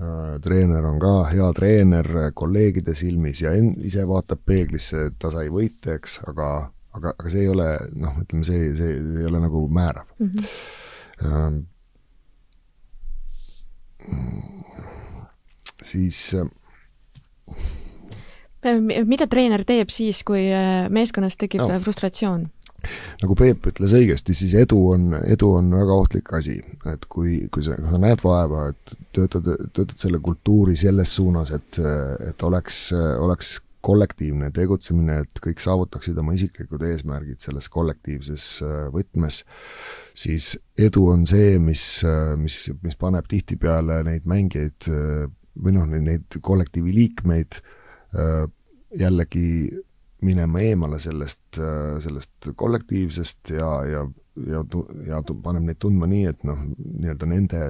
äh, treener on ka hea treener kolleegide silmis ja en-, ise vaatab peeglisse, et ta sai võite, eks, aga, aga, aga see ei ole noh, ütleme, see, see ei ole nagu määrav mm. -hmm. Siis mida treener teeb siis, kui meeskonnas tekib no. frustratsioon? nagu Peep ütles õigesti, siis edu on, edu on väga ohtlik asi, et kui, kui sa, sa näed vaeva, et töötad, töötad selle kultuuri selles suunas, et, et oleks, oleks kollektiivne tegutsemine, et kõik saavutaksid oma isiklikud eesmärgid selles kollektiivses võtmes, siis edu on see, mis, mis, mis paneb tihtipeale neid mängijaid või noh, neid kollektiivi liikmeid jällegi minema eemale sellest, sellest kollektiivsest ja, ja, ja, ja paneb neid tundma nii, et noh, nii-öelda nende,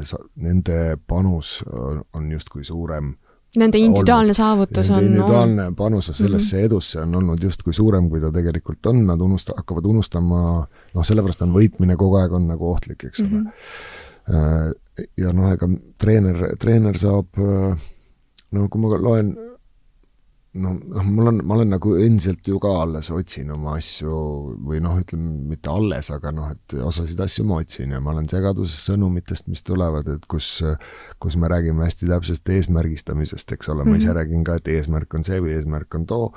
nende panus on justkui suurem Nende individuaalne olnud. saavutus nende on individuaalne on... panus sellesse mm -hmm. edusse on olnud justkui suurem, kui ta tegelikult on, nad unusta-, hakkavad unustama, noh, sellepärast on võitmine kogu aeg on nagu ohtlik, eks ole mm. -hmm. Ja noh, ega treener, treener saab no kui ma loen no, noh, mul on, ma olen nagu endiselt ju ka alles otsin oma asju või noh, ütleme mitte alles, aga noh, et osasid asju ma otsin ja ma olen segaduses sõnumitest, mis tulevad, et kus, kus me räägime hästi täpsest eesmärgistamisest, eks ole mm, -hmm. ma ise mhm. räägin ka, et eesmärk on see või eesmärk on too,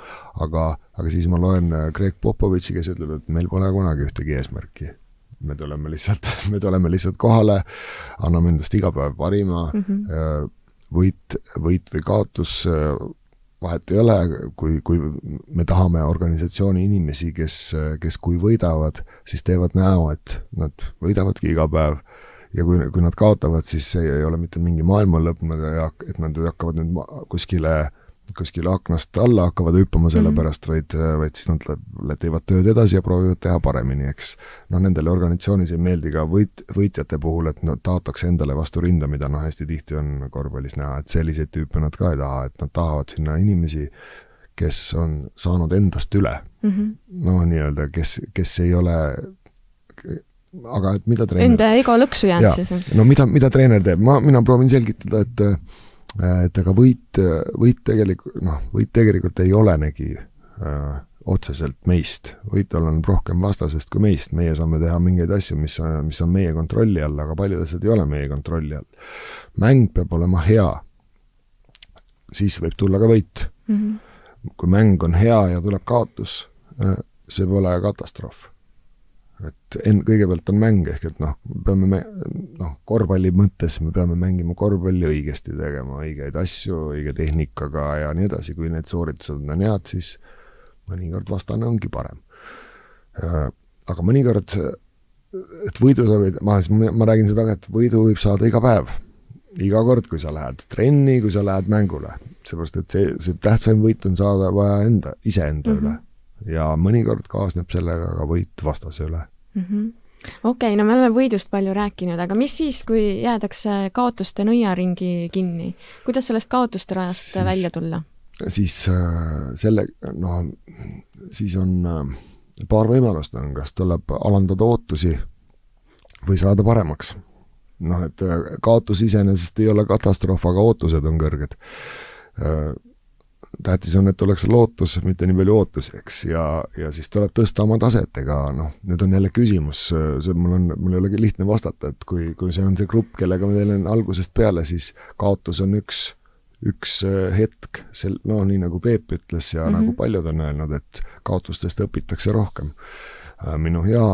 aga, aga siis ma loen äh, Greg Popovitši, kes ütleb, et meil pole kunagi ühtegi eesmärki me tuleme lihtsalt, me tuleme lihtsalt kohale, anname endast iga päev parima mm, -hmm. võit, võit või kaotus vahet ei ole, kui, kui me tahame organisatsiooni inimesi, kes, kes kui võidavad, siis teevad näo, et nad võidavadki iga päev ja kui, kui nad kaotavad, siis see ei ole mitte mingi maailma lõpp, nad ei hakka, et nad hakkavad nüüd kuskile kuskile aknast alla hakkavad hüppama selle mm -hmm. pärast, vaid, vaid siis nad teevad tööd edasi ja proovivad teha paremini, eks. noh, nendele organisatsioonis ei meeldi ka võit, võitjate puhul, et nad taotakse endale vastu rinda, mida noh, hästi tihti on korvpallis näha, et selliseid tüüpe nad ka ei taha, et nad tahavad sinna inimesi, kes on saanud endast üle mm -hmm.. noh, nii-öelda, kes, kes ei ole aga et mida treener Enda ego lõksu jäänud siis? no mida, mida treener teeb, ma, mina proovin selgitada, et et aga võit, võit tegelikult, noh, võit tegelikult ei olenegi äh, otseselt meist, võit oleneb rohkem vastasest kui meist, meie saame teha mingeid asju, mis, mis on meie kontrolli all, aga paljud asjad ei ole meie kontrolli all. mäng peab olema hea, siis võib tulla ka võit mm. -hmm. kui mäng on hea ja tuleb kaotus, äh, see pole katastroof et enn-, kõigepealt on mäng, ehk et noh, peame me, noh, korvpalli mõttes me peame mängima korvpalli õigesti, tegema õigeid asju, õige tehnikaga ja nii edasi, kui need sooritused on head, siis mõnikord vastane ongi parem. aga mõnikord, et võidu sa võid, ma, ma räägin seda ka, et võidu võib saada iga päev. iga kord, kui sa lähed trenni, kui sa lähed mängule. seepärast, et see, see tähtsaim võit on saada vaja enda, iseenda mm -hmm. üle. Ja mõnikord kaasneb sellega ka võit vastase üle mm -hmm okei okay,, no me oleme võidust palju rääkinud, aga mis siis, kui jäädakse kaotuste nõiaringi kinni? kuidas sellest kaotuste rajast siis, välja tulla? siis äh, selle, noh, siis on äh, paar võimalust on, kas tuleb alandada ootusi või saada paremaks. noh, et äh, kaotus iseenesest ei ole katastroof, aga ootused on kõrged tähtis on, et oleks lootus, mitte nii palju ootusi, eks, ja, ja siis tuleb tõsta oma taset, ega noh, nüüd on jälle küsimus, see mul on, mul ei olegi lihtne vastata, et kui, kui see on see grupp, kellega ma teelen algusest peale, siis kaotus on üks, üks äh, hetk, sel-, no nii nagu Peep ütles ja mm -hmm. nagu paljud on öelnud, et kaotustest õpitakse rohkem. Äh, minu hea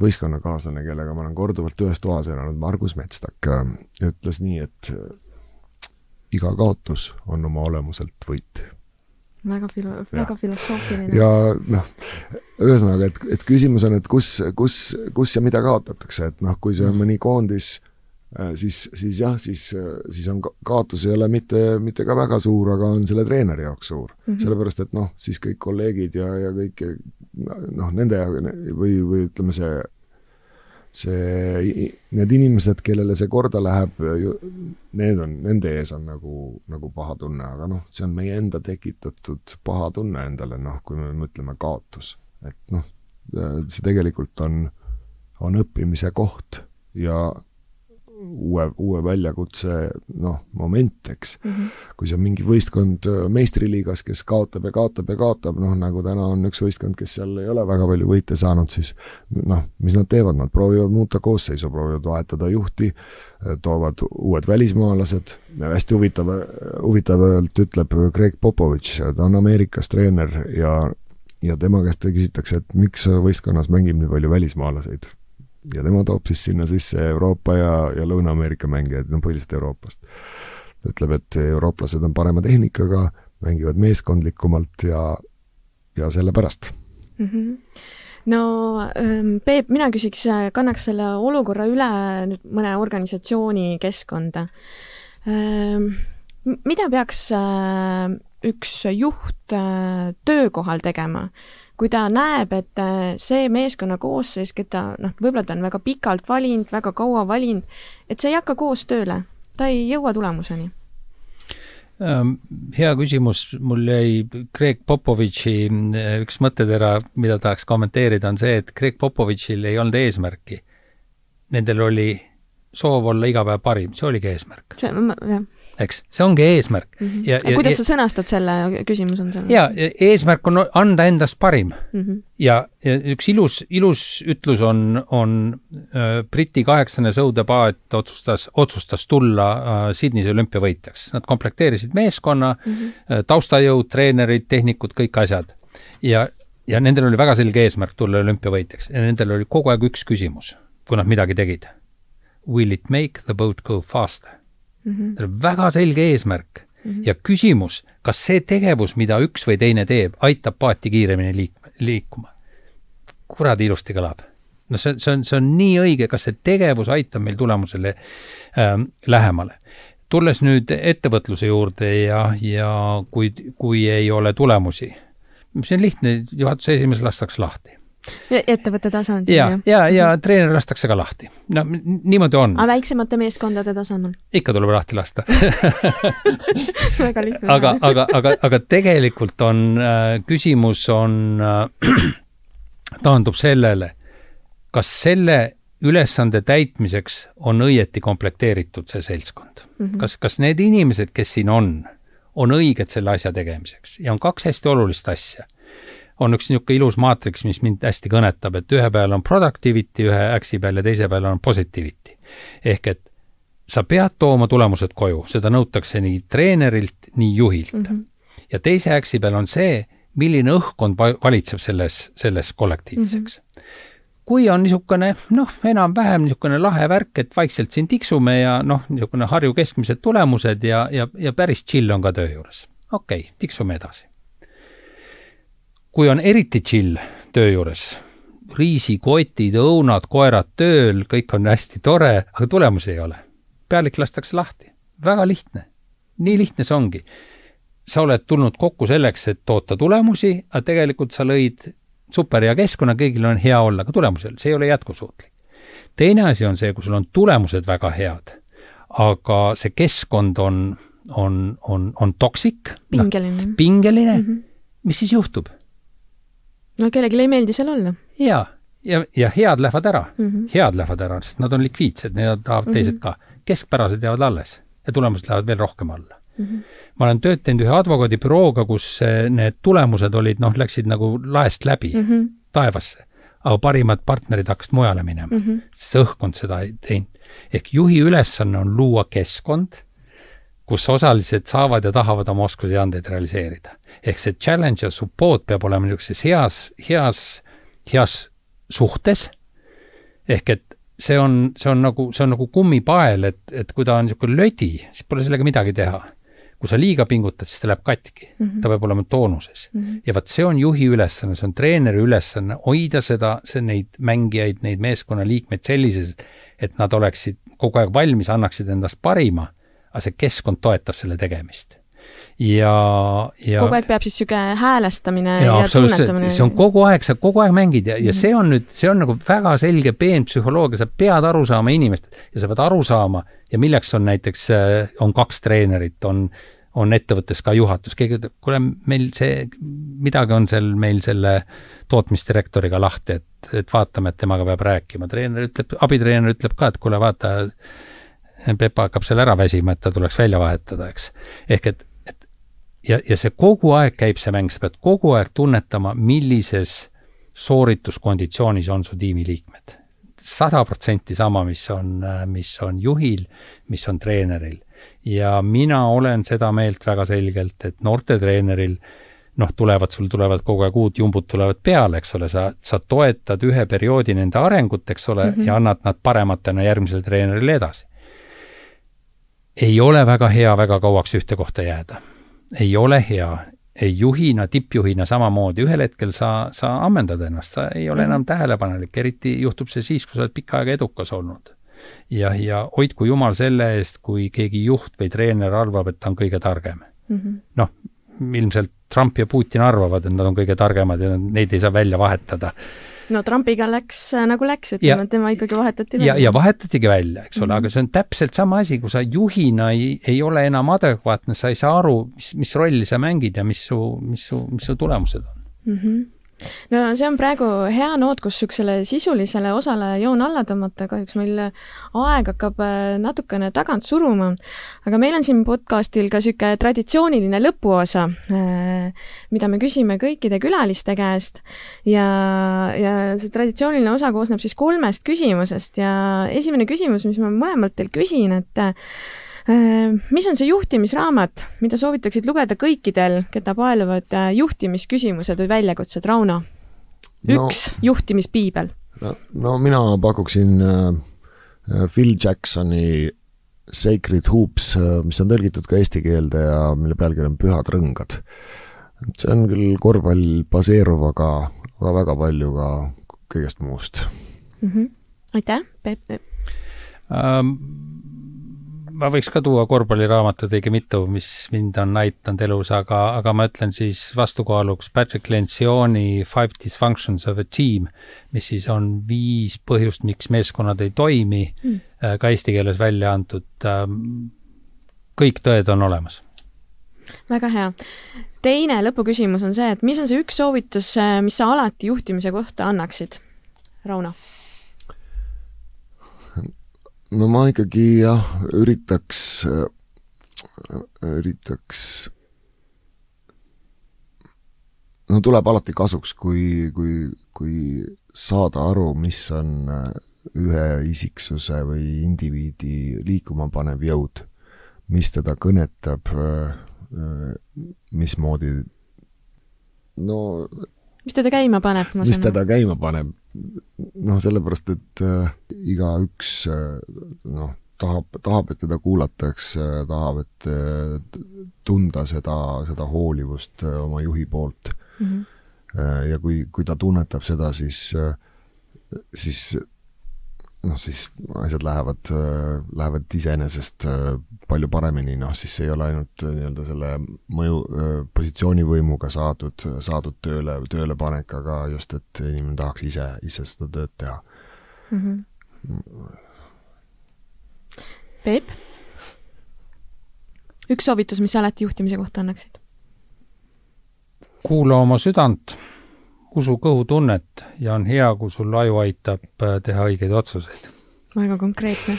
võistkonnakaaslane, kellega ma olen korduvalt ühes toas elanud, Margus Metstak, äh, ütles nii, et iga kaotus on oma olemuselt võit väga filo-, väga filosoofiline. ja noh, ühesõnaga, et, et küsimus on, et kus, kus, kus ja mida kaotatakse, et noh, kui see on mõni koondis, äh, siis, siis jah, siis, siis on kaotus ei ole mitte, mitte ka väga suur, aga on selle treeneri jaoks suur mm. -hmm. sellepärast, et noh, siis kõik kolleegid ja, ja kõik noh, nende või, või ütleme, see see, need inimesed, kellele see korda läheb, need on, nende ees on nagu, nagu paha tunne, aga noh, see on meie enda tekitatud paha tunne endale, noh, kui me mõtleme kaotus. et noh, see tegelikult on, on õppimise koht ja uue, uue väljakutse noh, moment, eks mm. -hmm. kui see on mingi võistkond äh, meistriliigas, kes kaotab ja kaotab ja kaotab, noh nagu täna on üks võistkond, kes seal ei ole väga palju võite saanud, siis noh, mis nad teevad, nad proovivad muuta koosseisu, proovivad vahetada juhti, äh, toovad uued välismaalased, hästi huvitav, huvitavalt ütleb Greg Popovitš, ta on Ameerikas treener ja ja tema käest küsitakse, et miks võistkonnas mängib nii palju välismaalaseid ja tema toob siis sinna sisse Euroopa ja, ja Lõuna-Ameerika mängijaid, no põhiliselt Euroopast. ütleb, et eurooplased on parema tehnikaga, mängivad meeskondlikumalt ja, ja sellepärast mm. -hmm no ähm, Peep, mina küsiks, kannaks selle olukorra üle nüüd mõne organisatsiooni keskkonda. Ähm, mida peaks äh, üks juht äh, töökohal tegema? Kui ta näeb, et äh, see meeskonna koosseis, keda noh, võib-olla ta on väga pikalt valinud, väga kaua valinud, et see ei hakka koos tööle, ta ei jõua tulemuseni. Ähm, hea küsimus, mul jäi Greg Popovitši äh, üks mõttetera, mida tahaks kommenteerida, on see, et Greg Popovitšil ei olnud eesmärki. Nendel oli soov olla iga päev parim, see oligi eesmärk. see, jah eks, see ongi eesmärk mm. -hmm. ja, ja kuidas ja, sa sõnastad selle, küsimus on seal? jaa, eesmärk on anda endast parim mm. -hmm. ja, ja üks ilus, ilus ütlus on, on äh, Briti kaheksane sõudepaat otsustas, otsustas tulla äh, Sydneys olümpiavõitjaks. Nad komplekteerisid meeskonna mm, -hmm. taustajõud, treenerid, tehnikud, kõik asjad. ja, ja nendel oli väga selge eesmärk tulla olümpiavõitjaks ja nendel oli kogu aeg üks küsimus, kui nad midagi tegid. Will it make the boat go faster? Mm. -hmm. tal on väga selge eesmärk mm -hmm. ja küsimus, kas see tegevus, mida üks või teine teeb, aitab paati kiiremini liik-, liikuma. kuradi ilusti kõlab. no see, see on, see on nii õige, kas see tegevus aitab meil tulemusele ähm, lähemale. tulles nüüd ettevõtluse juurde ja, ja kui, kui ei ole tulemusi, see on lihtne, juhatuse esimees lastakse lahti ettevõtte tasandil? ja, ja, ja treener lastakse ka lahti. no niimoodi on. aga väiksemate meeskondade tasemel? ikka tuleb lahti lasta väga lihtne. aga, aga, aga, aga tegelikult on äh,, küsimus on äh,, taandub sellele, kas selle ülesande täitmiseks on õieti komplekteeritud see seltskond mm. -hmm. kas, kas need inimesed, kes siin on, on õiged selle asja tegemiseks ja on kaks hästi olulist asja on üks niisugune ilus maatriks, mis mind hästi kõnetab, et ühe peal on productivity ühe äksi peal ja teise peal on positivity. ehk et sa pead tooma tulemused koju, seda nõutakse nii treenerilt, nii juhilt mm. -hmm. ja teise äksi peal on see, milline õhkkond valitseb selles, selles kollektiivis, eks mm. -hmm. kui on niisugune noh, enam-vähem niisugune lahe värk, et vaikselt siin tiksume ja noh, niisugune Harju keskmised tulemused ja, ja, ja päris chill on ka töö juures. okei okay,, tiksume edasi kui on eriti chill töö juures, riisikotid, õunad, koerad tööl, kõik on hästi tore, aga tulemusi ei ole. pealik lastakse lahti. väga lihtne. nii lihtne see ongi. sa oled tulnud kokku selleks, et toota tulemusi, aga tegelikult sa lõid superhea keskkonna, kõigil on hea olla, aga ole, see ei ole jätkusuutlik. teine asi on see, kui sul on tulemused väga head, aga see keskkond on, on, on, on toksik. pingeline no,. pingeline mm, -hmm. mis siis juhtub? No kellelegi ei meeldi seal olla. jaa, ja, ja head lähevad ära mm, -hmm. head lähevad ära, sest nad on likviidsed, need tahavad mm -hmm. teised ka. keskpärased jäävad alles ja tulemused lähevad veel rohkem alla mm. -hmm. ma olen tööd teinud ühe advokaadibürooga, kus need tulemused olid, noh, läksid nagu laest läbi mm -hmm. taevasse. aga parimad partnerid hakkasid mujale minema mm, -hmm. sest see õhkkond seda ei teinud. ehk juhi ülesanne on luua keskkond, kus osalised saavad ja tahavad oma oskusi ja andeid realiseerida ehk see challenge ja support peab olema niisuguses heas, heas, heas suhtes, ehk et see on, see on nagu, see on nagu kummipael, et, et kui ta on niisugune lödi, siis pole sellega midagi teha. kui sa liiga pingutad, siis ta läheb katki mm, -hmm. ta peab olema toonuses mm. -hmm. ja vot see on juhi ülesanne, see on treeneri ülesanne, hoida seda, see, neid mängijaid, neid meeskonnaliikmeid sellises, et nad oleksid kogu aeg valmis, annaksid endast parima, aga see keskkond toetab selle tegemist ja, ja kogu aeg peab siis niisugune häälestamine ja, ja tunnetamine. see on kogu aeg, sa kogu aeg mängid ja, ja mhm. see on nüüd, see on nagu väga selge peenpsühholoogia, sa pead aru saama inimestest ja sa pead aru saama ja milleks on näiteks, äh, on kaks treenerit, on, on ettevõttes ka juhatus, keegi ütleb, kuule, meil see, midagi on seal meil selle tootmisdirektoriga lahti, et, et vaatame, et temaga peab rääkima, treener ütleb, abitreener ütleb ka, et kuule, vaata, Pepa hakkab seal ära väsima, et ta tuleks välja vahetada, eks. ehk et ja, ja see kogu aeg käib see mäng, sa pead kogu aeg tunnetama, millises soorituskonditsioonis on su tiimiliikmed. sada protsenti sama, mis on, mis on juhil, mis on treeneril. ja mina olen seda meelt väga selgelt, et noortetreeneril noh, tulevad, sul tulevad kogu aeg uut jumbud tulevad peale, eks ole, sa, sa toetad ühe perioodi nende arengut, eks ole mm, -hmm. ja annad nad parematena järgmisele treenerile edasi. Ei ole väga hea väga kauaks ühte kohta jääda. Ei ole hea, ei juhina, tippjuhina samamoodi, ühel hetkel sa, sa ammendad ennast, sa ei ole -hmm. enam tähelepanelik, eriti juhtub see siis, kui sa oled pikka aega edukas olnud. ja, ja hoidku jumal selle eest, kui keegi juht või treener arvab, et ta on kõige targem. Mm -hmm.. noh, ilmselt Trump ja Putin arvavad, et nad on kõige targemad ja neid ei saa välja vahetada no Trumpiga läks äh, nagu läks, ütleme, tema ikkagi vahetati välja. ja, ja vahetatigi välja, eks ole mm, -hmm. aga see on täpselt sama asi, kui sa juhina ei, ei ole enam adekvaatne, sa ei saa aru, mis, mis rolli sa mängid ja mis su, mis su, mis su tulemused on mm. -hmm no see on praegu hea noot, kus niisugusele sisulisele osale joon alla tõmmata, kahjuks meil aeg hakkab äh, natukene tagant suruma. aga meil on siin podcastil ka niisugune traditsiooniline lõpuosa, äh, mida me küsime kõikide külaliste käest. Ja, ja see traditsiooniline osa koosneb siis kolmest küsimusest. Ja esimene küsimus, mis ma mõlemalt teil küsin, et mis on see juhtimisraamat, mida soovitaksid lugeda kõikidel, keda paeluvad äh, juhtimisküsimused või väljakutsed, Rauno? üks no, juhtimispiibel. no mina pakuksin äh, Phil Jacksoni Sacred Hoops, mis on tõlgitud ka eesti keelde ja mille pealkiri on Pühad rõngad. see on küll korvpall baseeruv, aga, aga väga palju ka kõigest muust mm. -hmm. aitäh, Peep um,! Ma võiks ka tuua korvpalliraamatuid õige mitu, mis mind on aidanud elus, aga, aga ma ütlen siis vastukaaluks Patrick Lencioni Five Dysfunctions of a Team, mis siis on viis põhjust, miks meeskonnad ei toimi mm., ka eesti keeles välja antud. Ähm, kõik tõed on olemas. väga hea. teine lõpuküsimus on see, et mis on see üks soovitus, äh, mis sa alati juhtimise kohta annaksid? Rauno no ma ikkagi jah, üritaks, üritaks no tuleb alati kasuks, kui, kui, kui saada aru, mis on ühe isiksuse või indiviidi liikuma panev jõud, mis teda kõnetab, mismoodi no mis teda käima paneb? mis teda käima paneb, noh, sellepärast, et äh, igaüks äh, noh, tahab, tahab, et teda kuulatakse, tahab, et äh, tunda seda, seda hoolivust äh, oma juhi poolt mm. -hmm. ja kui, kui ta tunnetab seda, siis, äh, siis noh, siis asjad lähevad, lähevad iseenesest palju paremini, noh siis ei ole ainult nii-öelda selle mõju, positsioonivõimuga saadud, saadud tööle, töölepanek, aga just, et inimene tahaks ise, ise seda tööd teha mm. -hmm. Peep, üks soovitus, mis sa alati juhtimise kohta annaksid? kuula oma südant, usu kõhutunnet ja on hea, kui sul aju aitab teha õigeid otsuseid. väga konkreetne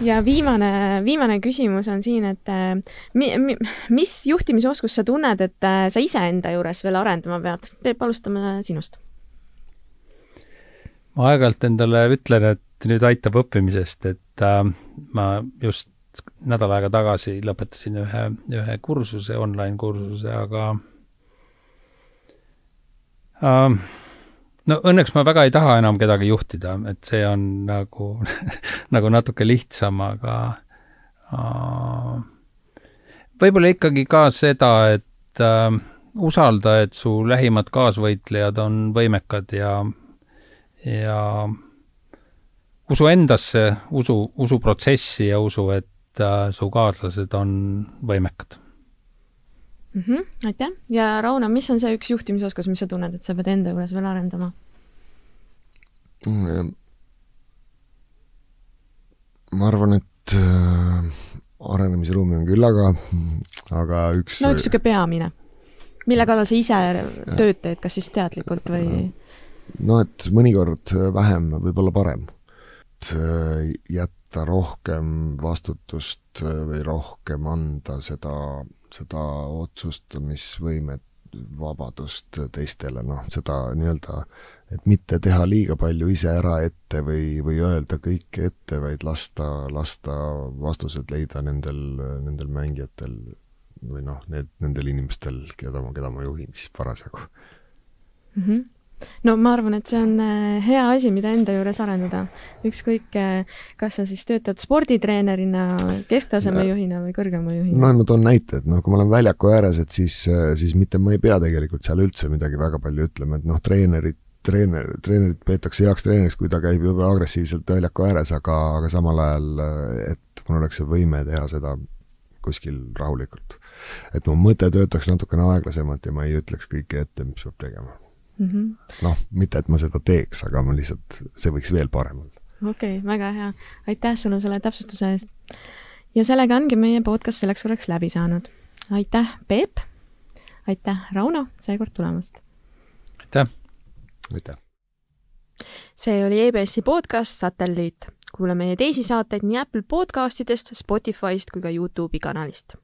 ja viimane, viimane küsimus on siin, et äh, mi, mi, mis juhtimisoskust sa tunned, et äh, sa iseenda juures veel arendama pead? Peep, alustame sinust. ma aeg-ajalt endale ütlen, et nüüd aitab õppimisest, et äh, ma just nädal aega tagasi lõpetasin ühe, ühe kursuse, online kursuse, aga äh, no õnneks ma väga ei taha enam kedagi juhtida, et see on nagu nagu natuke lihtsam, aga uh, võib-olla ikkagi ka seda, et uh, usalda, et su lähimad kaasvõitlejad on võimekad ja, ja usu endasse, usu, usu protsessi ja usu, et uh, su kaaslased on võimekad mm. -hmm, aitäh ja Rauno, mis on see üks juhtimisoskus, mis sa tunned, et sa pead enda juures veel arendama mm,? ma arvan, et äh, arenemisruumi on küll, aga, aga üks no üks niisugune peamine, mille kallal sa ise tööd teed, kas siis teadlikult või? no et mõnikord vähem võib olla parem. et äh, jätta rohkem vastutust või rohkem anda seda seda otsustamisvõimet, vabadust teistele, noh, seda nii-öelda, et mitte teha liiga palju ise ära ette või, või öelda kõike ette, vaid lasta, lasta vastused leida nendel, nendel mängijatel või noh, need, nendel inimestel, keda ma, keda ma juhin siis parasjagu mm. -hmm no ma arvan, et see on äh, hea asi, mida enda juures arendada. ükskõik, äh, kas sa siis töötad sporditreenerina, kesktaseme juhina või kõrgema juhina. noh, ma toon näite, et noh, kui ma olen väljaku ääres, et siis, äh, siis mitte ma ei pea tegelikult seal üldse midagi väga palju ütlema, et noh, treenerid treener, treenerit peetakse heaks treeneriks, kui ta käib jube agressiivselt väljaku ääres, aga, aga samal ajal, et mul oleks see võime teha seda kuskil rahulikult. et mu mõte töötaks natukene aeglasemalt ja ma ei ütleks kõike ette, mis peab tegema mm -hmm.. noh, mitte et ma seda teeks, aga ma lihtsalt, see võiks veel parem olla. okei okay,, väga hea. aitäh sulle selle täpsustuse eest. ja sellega ongi meie podcast selleks korraks läbi saanud. aitäh, Peep. aitäh, Rauno, seekord tulemast. aitäh. aitäh. see oli EBS-i podcast Satelliit. kuula meie teisi saateid nii Apple podcastidest, Spotify'st kui ka Youtube'i kanalist